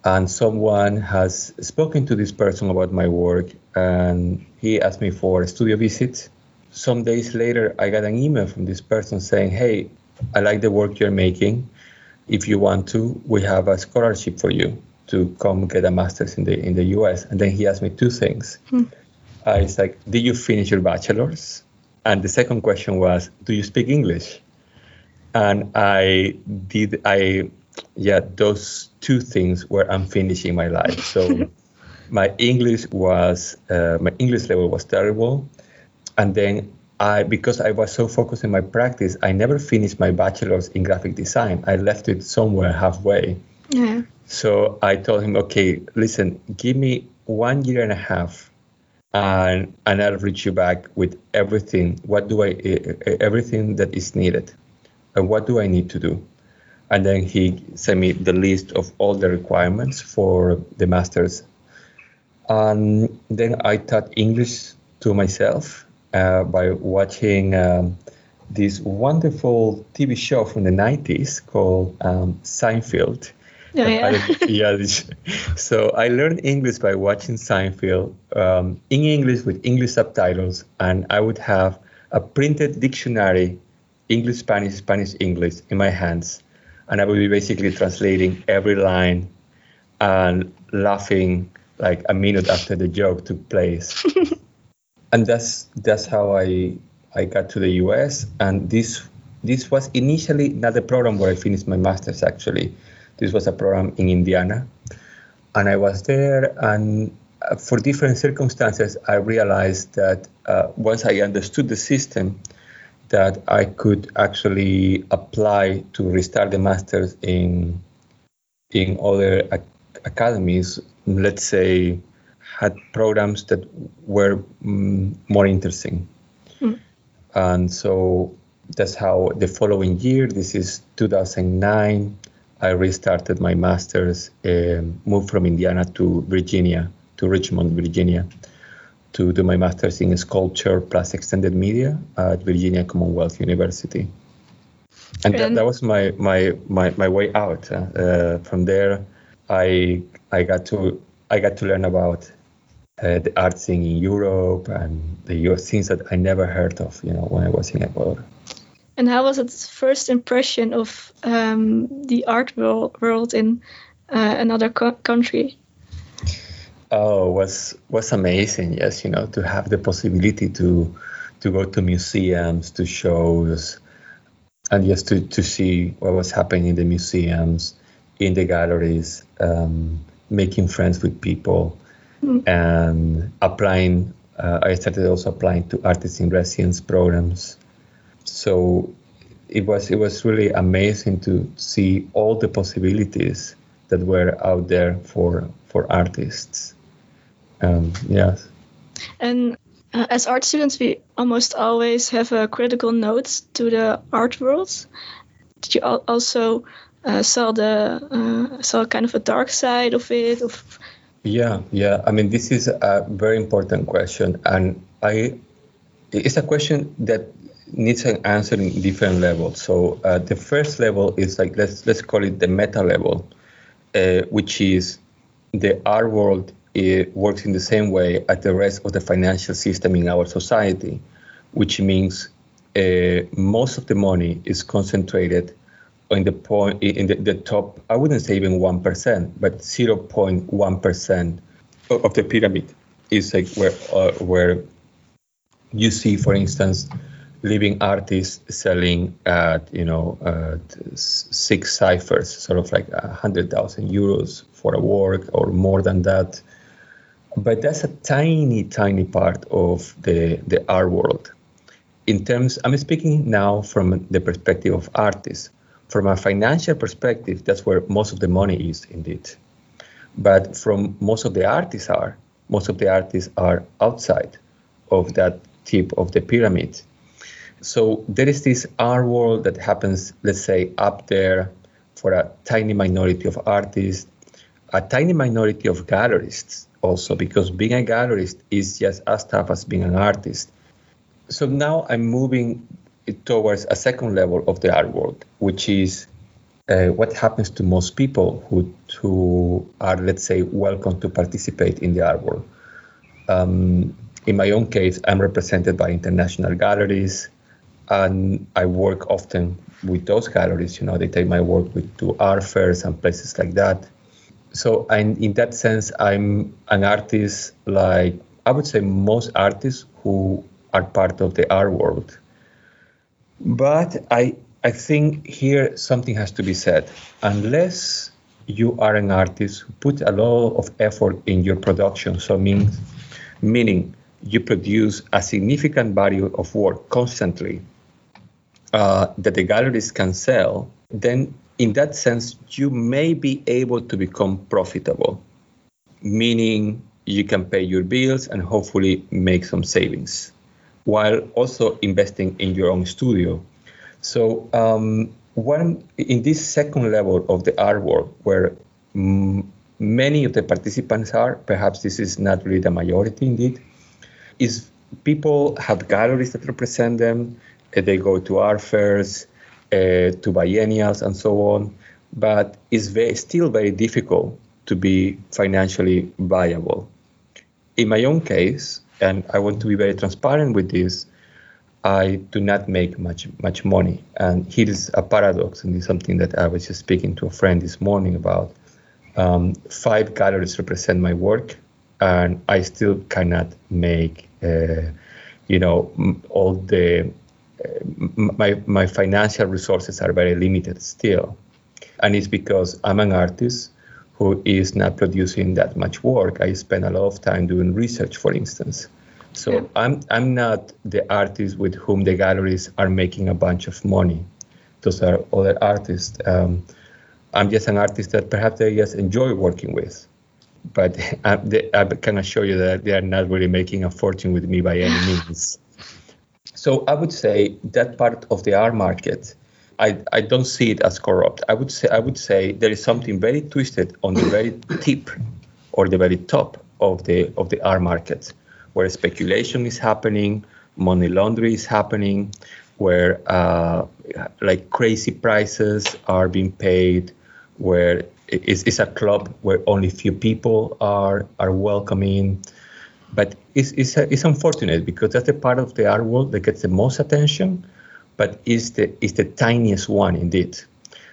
And someone has spoken to this person about my work, and he asked me for a studio visit. Some days later, I got an email from this person saying, Hey, I like the work you're making. If you want to, we have a scholarship for you to come get a master's in the in the US. And then he asked me two things. Hmm. Uh, it's like, did you finish your bachelor's? And the second question was, do you speak English? and I did I yeah those two things where I'm finishing my life. So [LAUGHS] my English was uh, my English level was terrible, and then I because I was so focused in my practice, I never finished my bachelor's in graphic design. I left it somewhere halfway. Yeah. So I told him, okay, listen, give me one year and a half and and I'll reach you back with everything. What do I everything that is needed and what do I need to do? And then he sent me the list of all the requirements for the master's. And then I taught English to myself uh, by watching um, this wonderful TV show from the 90s called um, Seinfeld. Oh, yeah. [LAUGHS] yeah. So I learned English by watching Seinfeld um, in English with English subtitles, and I would have a printed dictionary English, Spanish, Spanish, English in my hands. And I would be basically translating every line and laughing like a minute after the joke took place. [LAUGHS] and that's that's how I I got to the US. And this this was initially not a program where I finished my master's actually. This was a program in Indiana. And I was there and uh, for different circumstances, I realized that uh, once I understood the system, that I could actually apply to restart the masters in in other ac- academies. Let's say had programs that were mm, more interesting, mm. and so that's how the following year, this is 2009, I restarted my masters, um, moved from Indiana to Virginia, to Richmond, Virginia to do my master's in sculpture plus extended media at Virginia Commonwealth University. And that, that was my, my, my, my way out. Uh, from there, I, I, got to, I got to learn about uh, the art scene in Europe and the US things that I never heard of, you know, when I was in Ecuador. And how was its first impression of um, the art world, world in uh, another co- country? Oh, was was amazing. Yes, you know, to have the possibility to to go to museums, to shows, and just to, to see what was happening in the museums, in the galleries, um, making friends with people, mm. and applying. Uh, I started also applying to artists in residence programs. So it was it was really amazing to see all the possibilities that were out there for for artists. Um, yes. And uh, as art students, we almost always have a critical note to the art world. Did you al also uh, saw the saw kind of a dark side of it? Of yeah, yeah. I mean, this is a very important question, and I it's a question that needs an answer in different levels. So uh, the first level is like let's let's call it the meta level, uh, which is the art world it works in the same way as the rest of the financial system in our society, which means uh, most of the money is concentrated in the point in the, the top. I wouldn't say even one percent, but zero point one percent of the pyramid is like where uh, where you see, for instance, living artists selling at you know six ciphers, sort of like a hundred thousand euros for a work or more than that. But that's a tiny, tiny part of the the art world. In terms, I'm speaking now from the perspective of artists. From a financial perspective, that's where most of the money is, indeed. But from most of the artists are, most of the artists are outside of that tip of the pyramid. So there is this art world that happens, let's say, up there for a tiny minority of artists, a tiny minority of gallerists also, because being a gallerist is just as tough as being an artist. So now I'm moving towards a second level of the art world, which is uh, what happens to most people who who are, let's say, welcome to participate in the art world. Um, in my own case, I'm represented by international galleries, and I work often with those galleries. You know, they take my work with to art fairs and places like that. So, I'm, in that sense, I'm an artist like I would say most artists who are part of the art world. But I I think here something has to be said. Unless you are an artist who puts a lot of effort in your production, so means meaning you produce a significant value of work constantly uh, that the galleries can sell, then in that sense, you may be able to become profitable, meaning you can pay your bills and hopefully make some savings while also investing in your own studio. So, um, in this second level of the art world, where m- many of the participants are, perhaps this is not really the majority indeed, is people have galleries that represent them. Uh, they go to art fairs, uh, to biennials, and so on. But it's very, still very difficult to be financially viable. In my own case, and I want to be very transparent with this, I do not make much much money. And here is a paradox, and it's something that I was just speaking to a friend this morning about. Um, five galleries represent my work, and I still cannot make, uh, you know, all the uh, my my financial resources are very limited still, and it's because I'm an artist who is not producing that much work. I spend a lot of time doing research, for instance. So yeah. I'm I'm not the artist with whom the galleries are making a bunch of money. Those are other artists. Um, I'm just an artist that perhaps they just enjoy working with but [LAUGHS] I, they, I can assure you that they are not really making a fortune with me by any [LAUGHS] means. So I would say that part of the art market, I, I don't see it as corrupt. I would say I would say there is something very twisted on the very tip or the very top of the of the art market, where speculation is happening, money laundering is happening, where uh, like crazy prices are being paid, where it's, it's a club where only few people are are welcoming but it's, it's, it's unfortunate because that's the part of the art world that gets the most attention but is the is the tiniest one indeed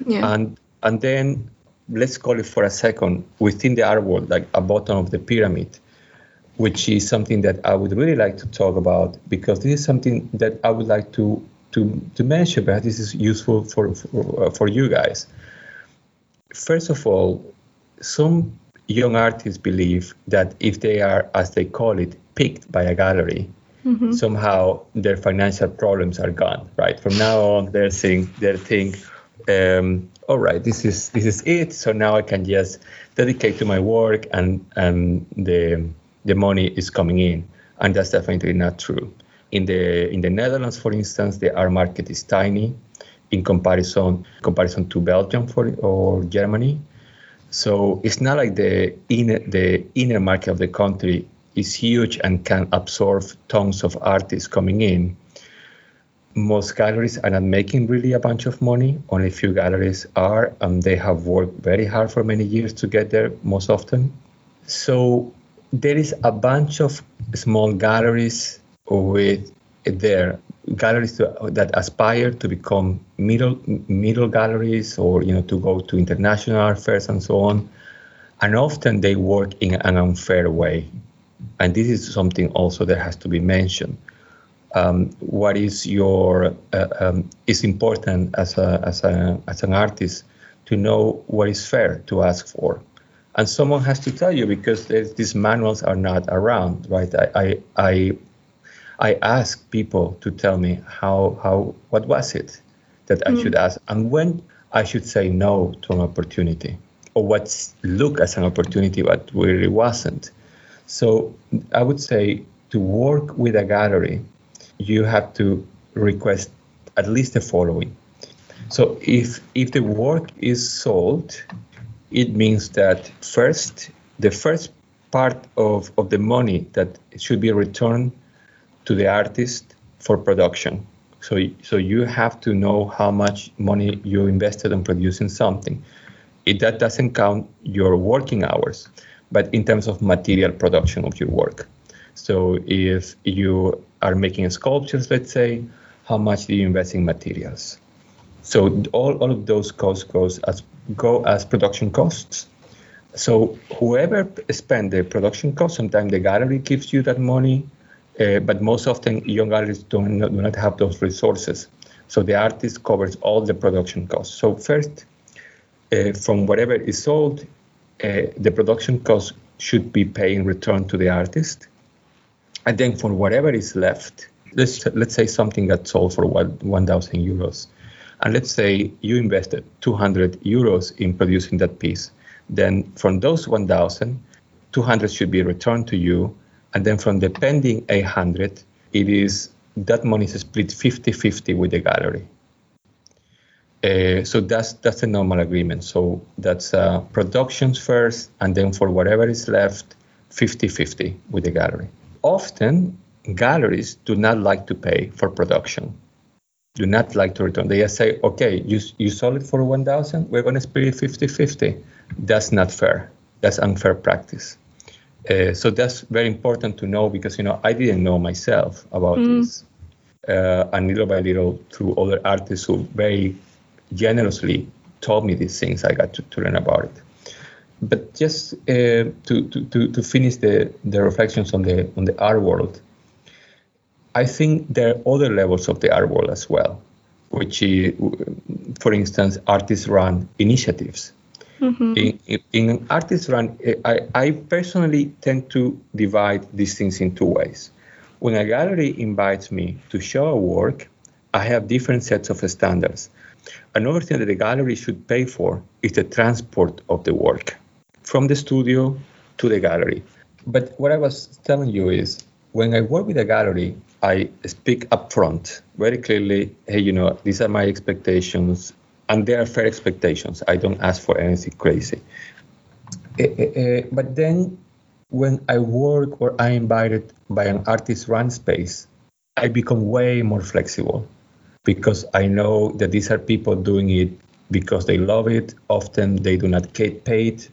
yeah. and and then let's call it for a second within the art world like a bottom of the pyramid which is something that i would really like to talk about because this is something that i would like to to to mention but this is useful for for, uh, for you guys first of all, some young artists believe that if they are, as they call it, picked by a gallery, mm-hmm. somehow their financial problems are gone. Right from now on, they're saying they think, um, all right, this is this is it. So now I can just dedicate to my work, and and the the money is coming in, and that's definitely not true. In the in the Netherlands, for instance, the art market is tiny in comparison comparison to Belgium for or Germany. So it's not like the inner the inner market of the country is huge and can absorb tons of artists coming in. Most galleries are not making really a bunch of money. Only a few galleries are, and they have worked very hard for many years to get there most often. So there is a bunch of small galleries with their galleries that aspire to become middle middle galleries or you know to go to international fairs and so on and often they work in an unfair way and this is something also that has to be mentioned um, what is your uh, um, is important as a, as a as an artist to know what is fair to ask for and someone has to tell you because these manuals are not around right I, I, I I ask people to tell me how how what was it that I Mm. should ask and when I should say no to an opportunity or what look as an opportunity but really wasn't. So I would say to work with a gallery, you have to request at least the following. So if if the work is sold, it means that first the first part of, of the money that should be returned to the artist for production. So, so you have to know how much money you invested in producing something. It, that doesn't count your working hours, but in terms of material production of your work. So if you are making sculptures, let's say, how much do you invest in materials? So all, all of those costs goes as go as production costs. So whoever spend the production cost, sometimes the gallery gives you that money, uh, but most often young galleries do not, do not have those resources. So the artist covers all the production costs. So first, uh, from whatever is sold, uh, the production cost should be paid in return to the artist. And then for whatever is left, let's let's say something got sold for one one thousand euros, and let's say you invested two hundred euros in producing that piece. Then from those 1,000, 200 should be returned to you, and then from the pending 800, it is that money is split 50-50 with the gallery. Uh, so that's that's the normal agreement. So that's uh, productions first, and then for whatever is left, 50-50 with the gallery. Often, galleries do not like to pay for production. Do not like to return. They just say, okay, you, you sold it for 1,000, we're going to split it 50-50. That's not fair. That's unfair practice. Uh, so that's very important to know because, you know, I didn't know myself about Mm. this. Uh, and little by little, through other artists who very generously told me these things, I got to, to learn about it. But just uh, to, to, to, to finish the, the reflections on the on the art world, I think there are other levels of the art world as well, which is, for instance, artist-run initiatives. Mhm. In, in, in artist-run, I, I personally tend to divide these things in two ways. When a gallery invites me to show a work, I have different sets of standards. Another thing that the gallery should pay for is the transport of the work from the studio to the gallery. But what I was telling you is when I work with a gallery, I speak upfront very clearly, hey, you know, these are my expectations, and they are fair expectations. I don't ask for anything crazy. Eh, eh, eh, but then when I work or I'm invited by an artist run space, I become way more flexible because I know that these are people doing it because they love it. Often they do not get paid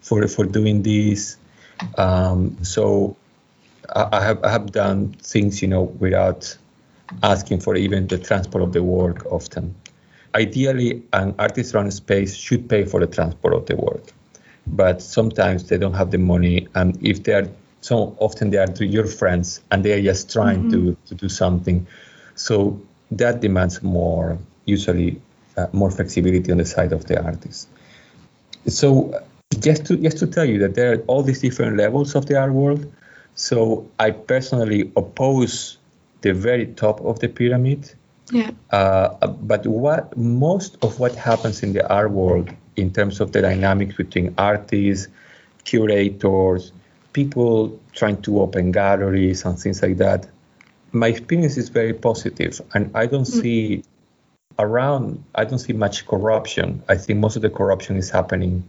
for for doing this. Um, so I, I have I have done things you know without asking for even the transport of the work often. Ideally, an artist run space should pay for the transport of the work, but sometimes they don't have the money, and if they are so often they are to your friends and they are just trying to, to do something. So that demands more, usually uh, more flexibility on the side of the artist. So just to just to tell you that there are all these different levels of the art world. So I personally oppose the very top of the pyramid. Yeah. Uh, but what most of what happens in the art world in terms of the dynamics between artists, curators, people trying to open galleries and things like that, my experience is very positive, and I don't see around. I don't see much corruption. I think most of the corruption is happening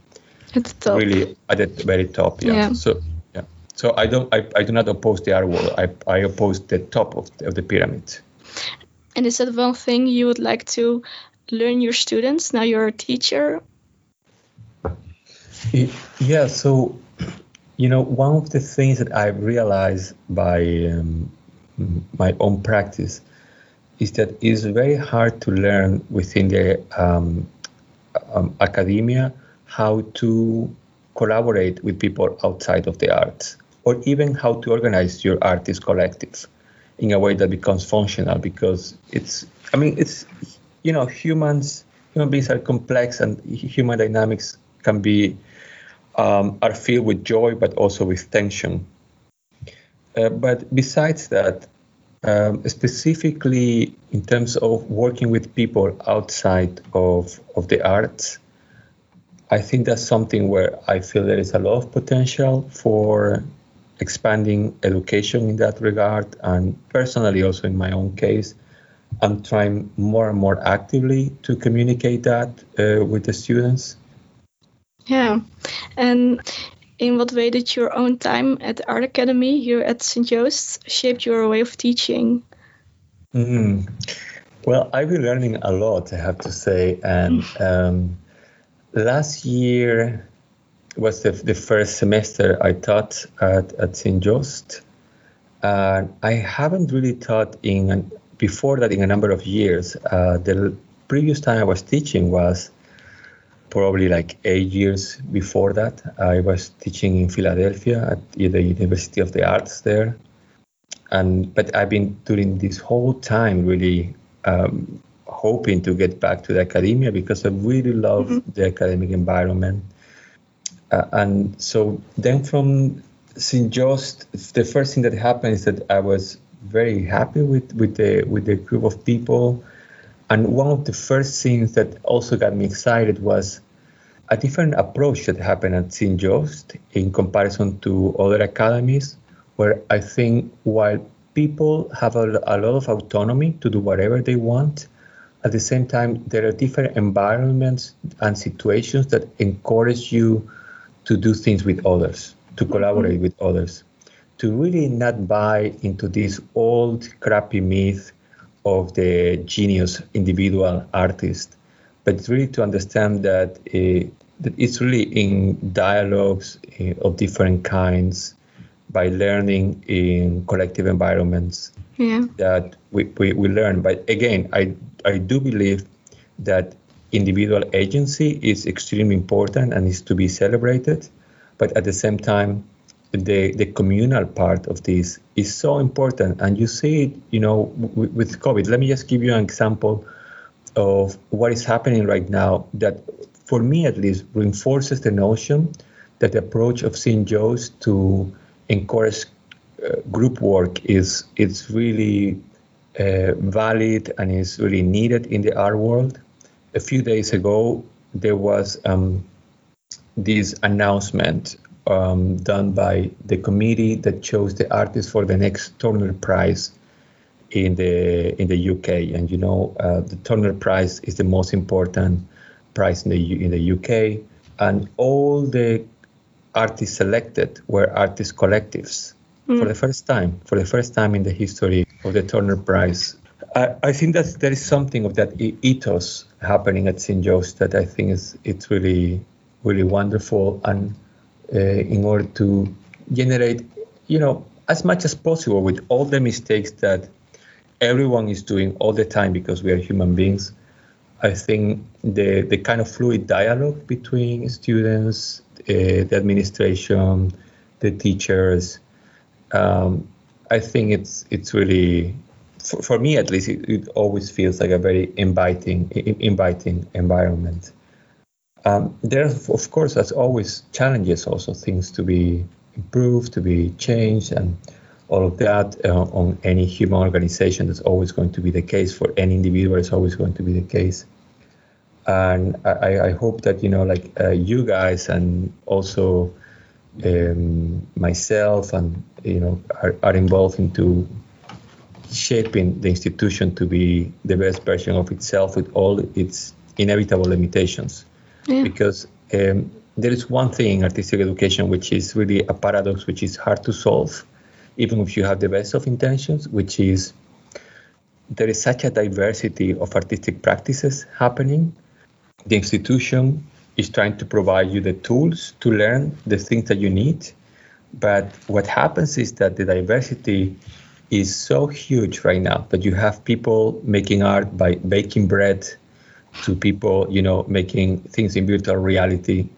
the top. really at the very top. Yeah. Yeah. So yeah. So I don't. I, I do not oppose the art world. I I oppose the top of the, of the pyramid. And is that one thing you would like to learn your students? Now you're a teacher. Yeah, so you know, one of the things that I've realized by um, my own practice is that it's very hard to learn within the um, um, academia how to collaborate with people outside of the arts, or even how to organize your artist collective in a way that becomes functional. Because it's, I mean, it's, you know, humans, human beings are complex, and human dynamics can be um, are filled with joy, but also with tension. Uh, but besides that, um, specifically in terms of working with people outside of, of the arts, I think that's something where I feel there is a lot of potential for expanding education in that regard. And personally, also in my own case, I'm trying more and more actively to communicate that uh, with the students. Yeah. And in what way did your own time at the Art Academy here at St. Joost shape your way of teaching? Mm. Well, I've been learning a lot, I have to say. And um, last year was the, the first semester I taught at, at St. Joost. Uh, I haven't really taught in before that in a number of years. Uh, the previous time I was teaching was probably like eight years before that. I was teaching in Philadelphia at the University of the Arts there, and but I've been during this whole time really um, hoping to get back to the academia because I really love mm-hmm. the academic environment. Uh, and so then from St. Just, the first thing that happened is that I was very happy with, with the with the group of people and one of the first things that also got me excited was a different approach that happened at St. In comparison to other academies, where I think while people have a, a lot of autonomy to do whatever they want, at the same time, there are different environments and situations that encourage you to do things with others, to mm-hmm. collaborate with others, to really not buy into this old crappy myth of the genius individual artist, but really to understand that, uh, that it's really in dialogues uh, of different kinds, by learning in collective environments yeah. that we, we, we learn. But again, I, I do believe that individual agency is extremely important and is to be celebrated. But at the same time, the the communal part of this is so important and you see it you know w- with covid let me just give you an example of what is happening right now that for me at least reinforces the notion that the approach of St. Joe's to encourage uh, group work is it's really uh, valid and is really needed in the art world. A few days ago, there was um, this announcement um, done by the committee that chose the artist for the next Turner Prize in the in the UK. And you know, uh, the Turner Prize is the most important prize in the in the UK, and all the artists selected were artist collectives mm. for the first time. For the first time in the history of the Turner Prize. I, I think that there is something of that ethos happening at St. Joe's that I think is it's really really wonderful and in order to generate, you know, as much as possible with all the mistakes that everyone is doing all the time because we are human beings. I think the the kind of fluid dialogue between students, uh, the administration, the teachers, um, I think it's it's really for, for me at least it, it, always feels like a very inviting inviting environment. Um, there, of course, as always, challenges also things to be improved, to be changed, and all of that uh, on any human organization. That's always going to be the case for any individual. It's always going to be the case. And I, I hope that you know, like uh, you guys, and also um, myself, and you know, are, are involved into shaping the institution to be the best version of itself with all its inevitable limitations yeah. because um, there is one thing in artistic education which is really a paradox which is hard to solve even if you have the best of intentions which is there is such a diversity of artistic practices happening the institution is trying to provide you the tools to learn the things that you need but what happens is that the diversity is so huge right now that you have people making art by baking bread to people, you know, making things in virtual reality.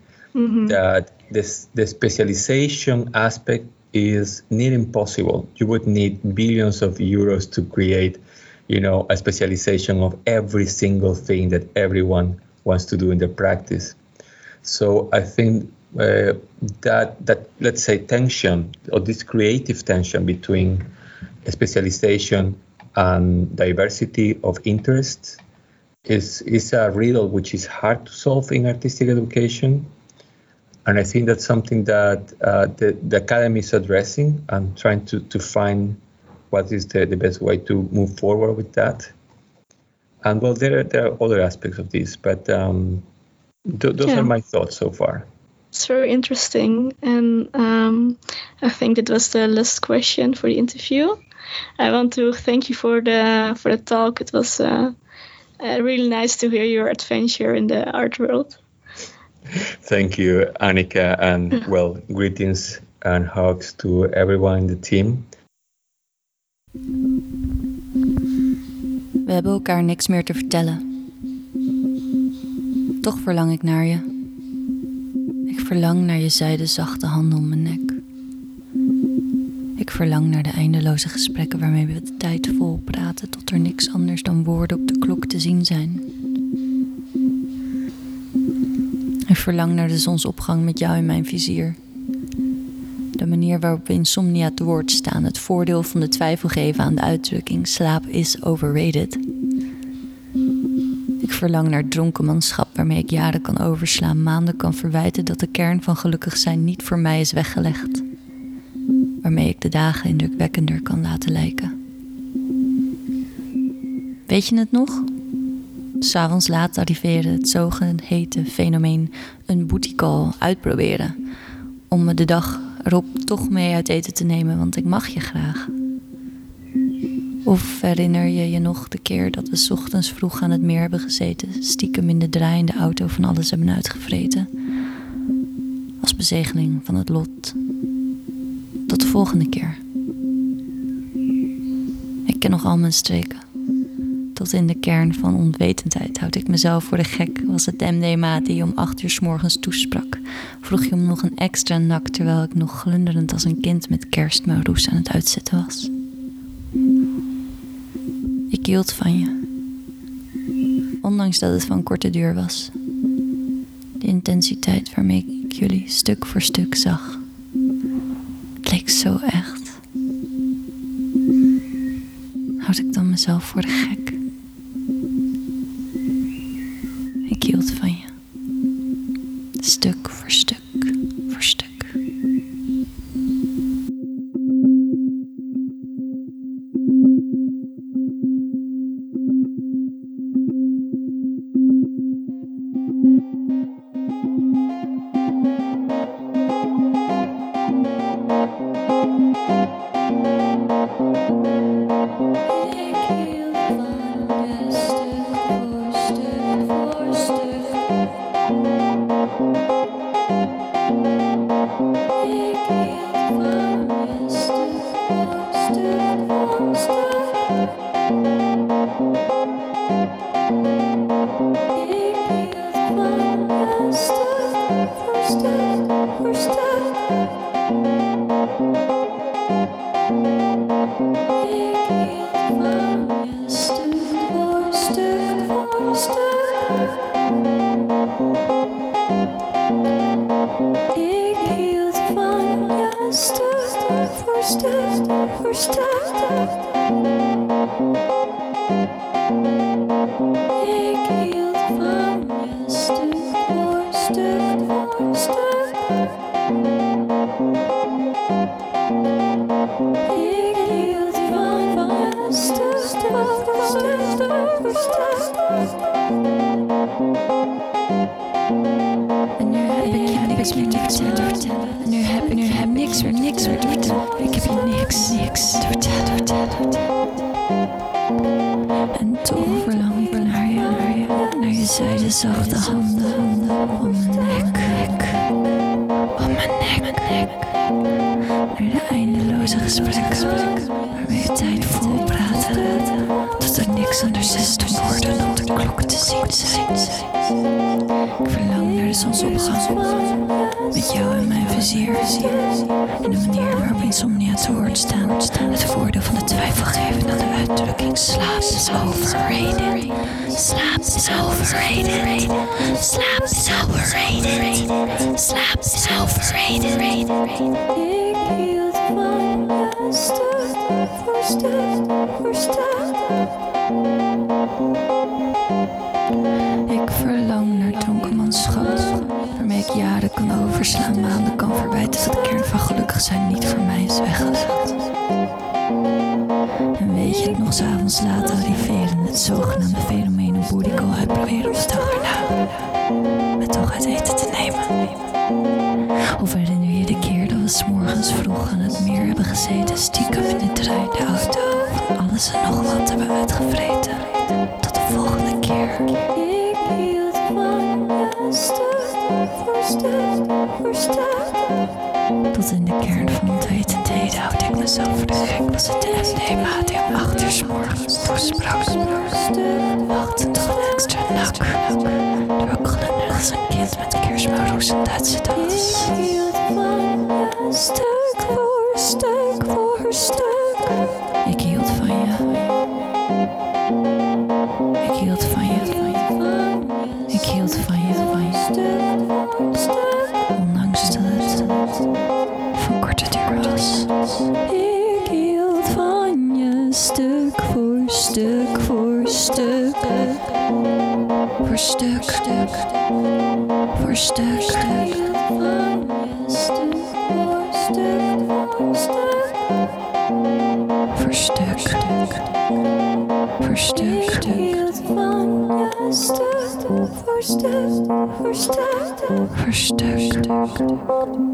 That this the specialization aspect is near impossible. You would need billions of euros to create, you know, a specialization of every single thing that everyone wants to do in their practice. So I think uh, that that let's say tension or this creative tension between specialization and diversity of interests is is a riddle which is hard to solve in artistic education and I think that's something that uh, the, the academy is addressing and trying to, to find what is the, the best way to move forward with that. And well, there, there are other aspects of this, but um, th- those Yeah. are my thoughts so far. It's very interesting, and um, I think that was the last question for the interview. I want to thank you for the for the talk. It was uh, uh, really nice to hear your adventure in the art world. Thank you, Annika, and well, greetings and hugs to everyone in the team. We hebben elkaar niks meer te vertellen. Toch verlang ik naar je. Ik verlang naar je zijde zachte handen om mijn nek. Verlang naar de eindeloze gesprekken waarmee we de tijd vol praten tot er niks anders dan woorden op de klok te zien zijn. Ik verlang naar de zonsopgang met jou in mijn vizier. De manier waarop we insomnia te woord staan, het voordeel van de twijfel geven aan de uitdrukking slaap is overrated. Ik verlang naar dronkenmanschap waarmee ik jaren kan overslaan, maanden kan verwijten dat de kern van gelukkig zijn niet voor mij is weggelegd. Waarmee ik de dagen indrukwekkender kan laten lijken. Weet je het nog? S'avonds laat arriveren, het zogeheten fenomeen een booty call uitproberen. Om me de dag erop toch mee uit eten te nemen, want ik mag je graag. Of herinner je je nog de keer dat we ochtends vroeg aan het meer hebben gezeten, stiekem in de draaiende auto van alles hebben uitgevreten? Als bezegeling van het lot. Volgende keer. Ik ken nog al mijn streken. Tot in de kern van onwetendheid houd ik mezelf voor de gek. Was het MDMA die je om acht uur 's morgens toesprak? Vroeg je om nog een extra nak terwijl ik nog glunderend als een kind met kerst mijn roes aan het uitzetten was? Ik hield van je. Ondanks dat het van korte duur was. De intensiteit waarmee ik jullie stuk voor stuk zag. Zo echt. Houd ik dan mezelf voor de gek? zonsopgang. Met jou en mijn vizier. En de manier waarop insomnia te woord staan. Het voordeel van de twijfelgevende de uitdrukking slaap is overrated. Slaap is overrated. Slaap is overrated. Slaap is overrated. Podcast.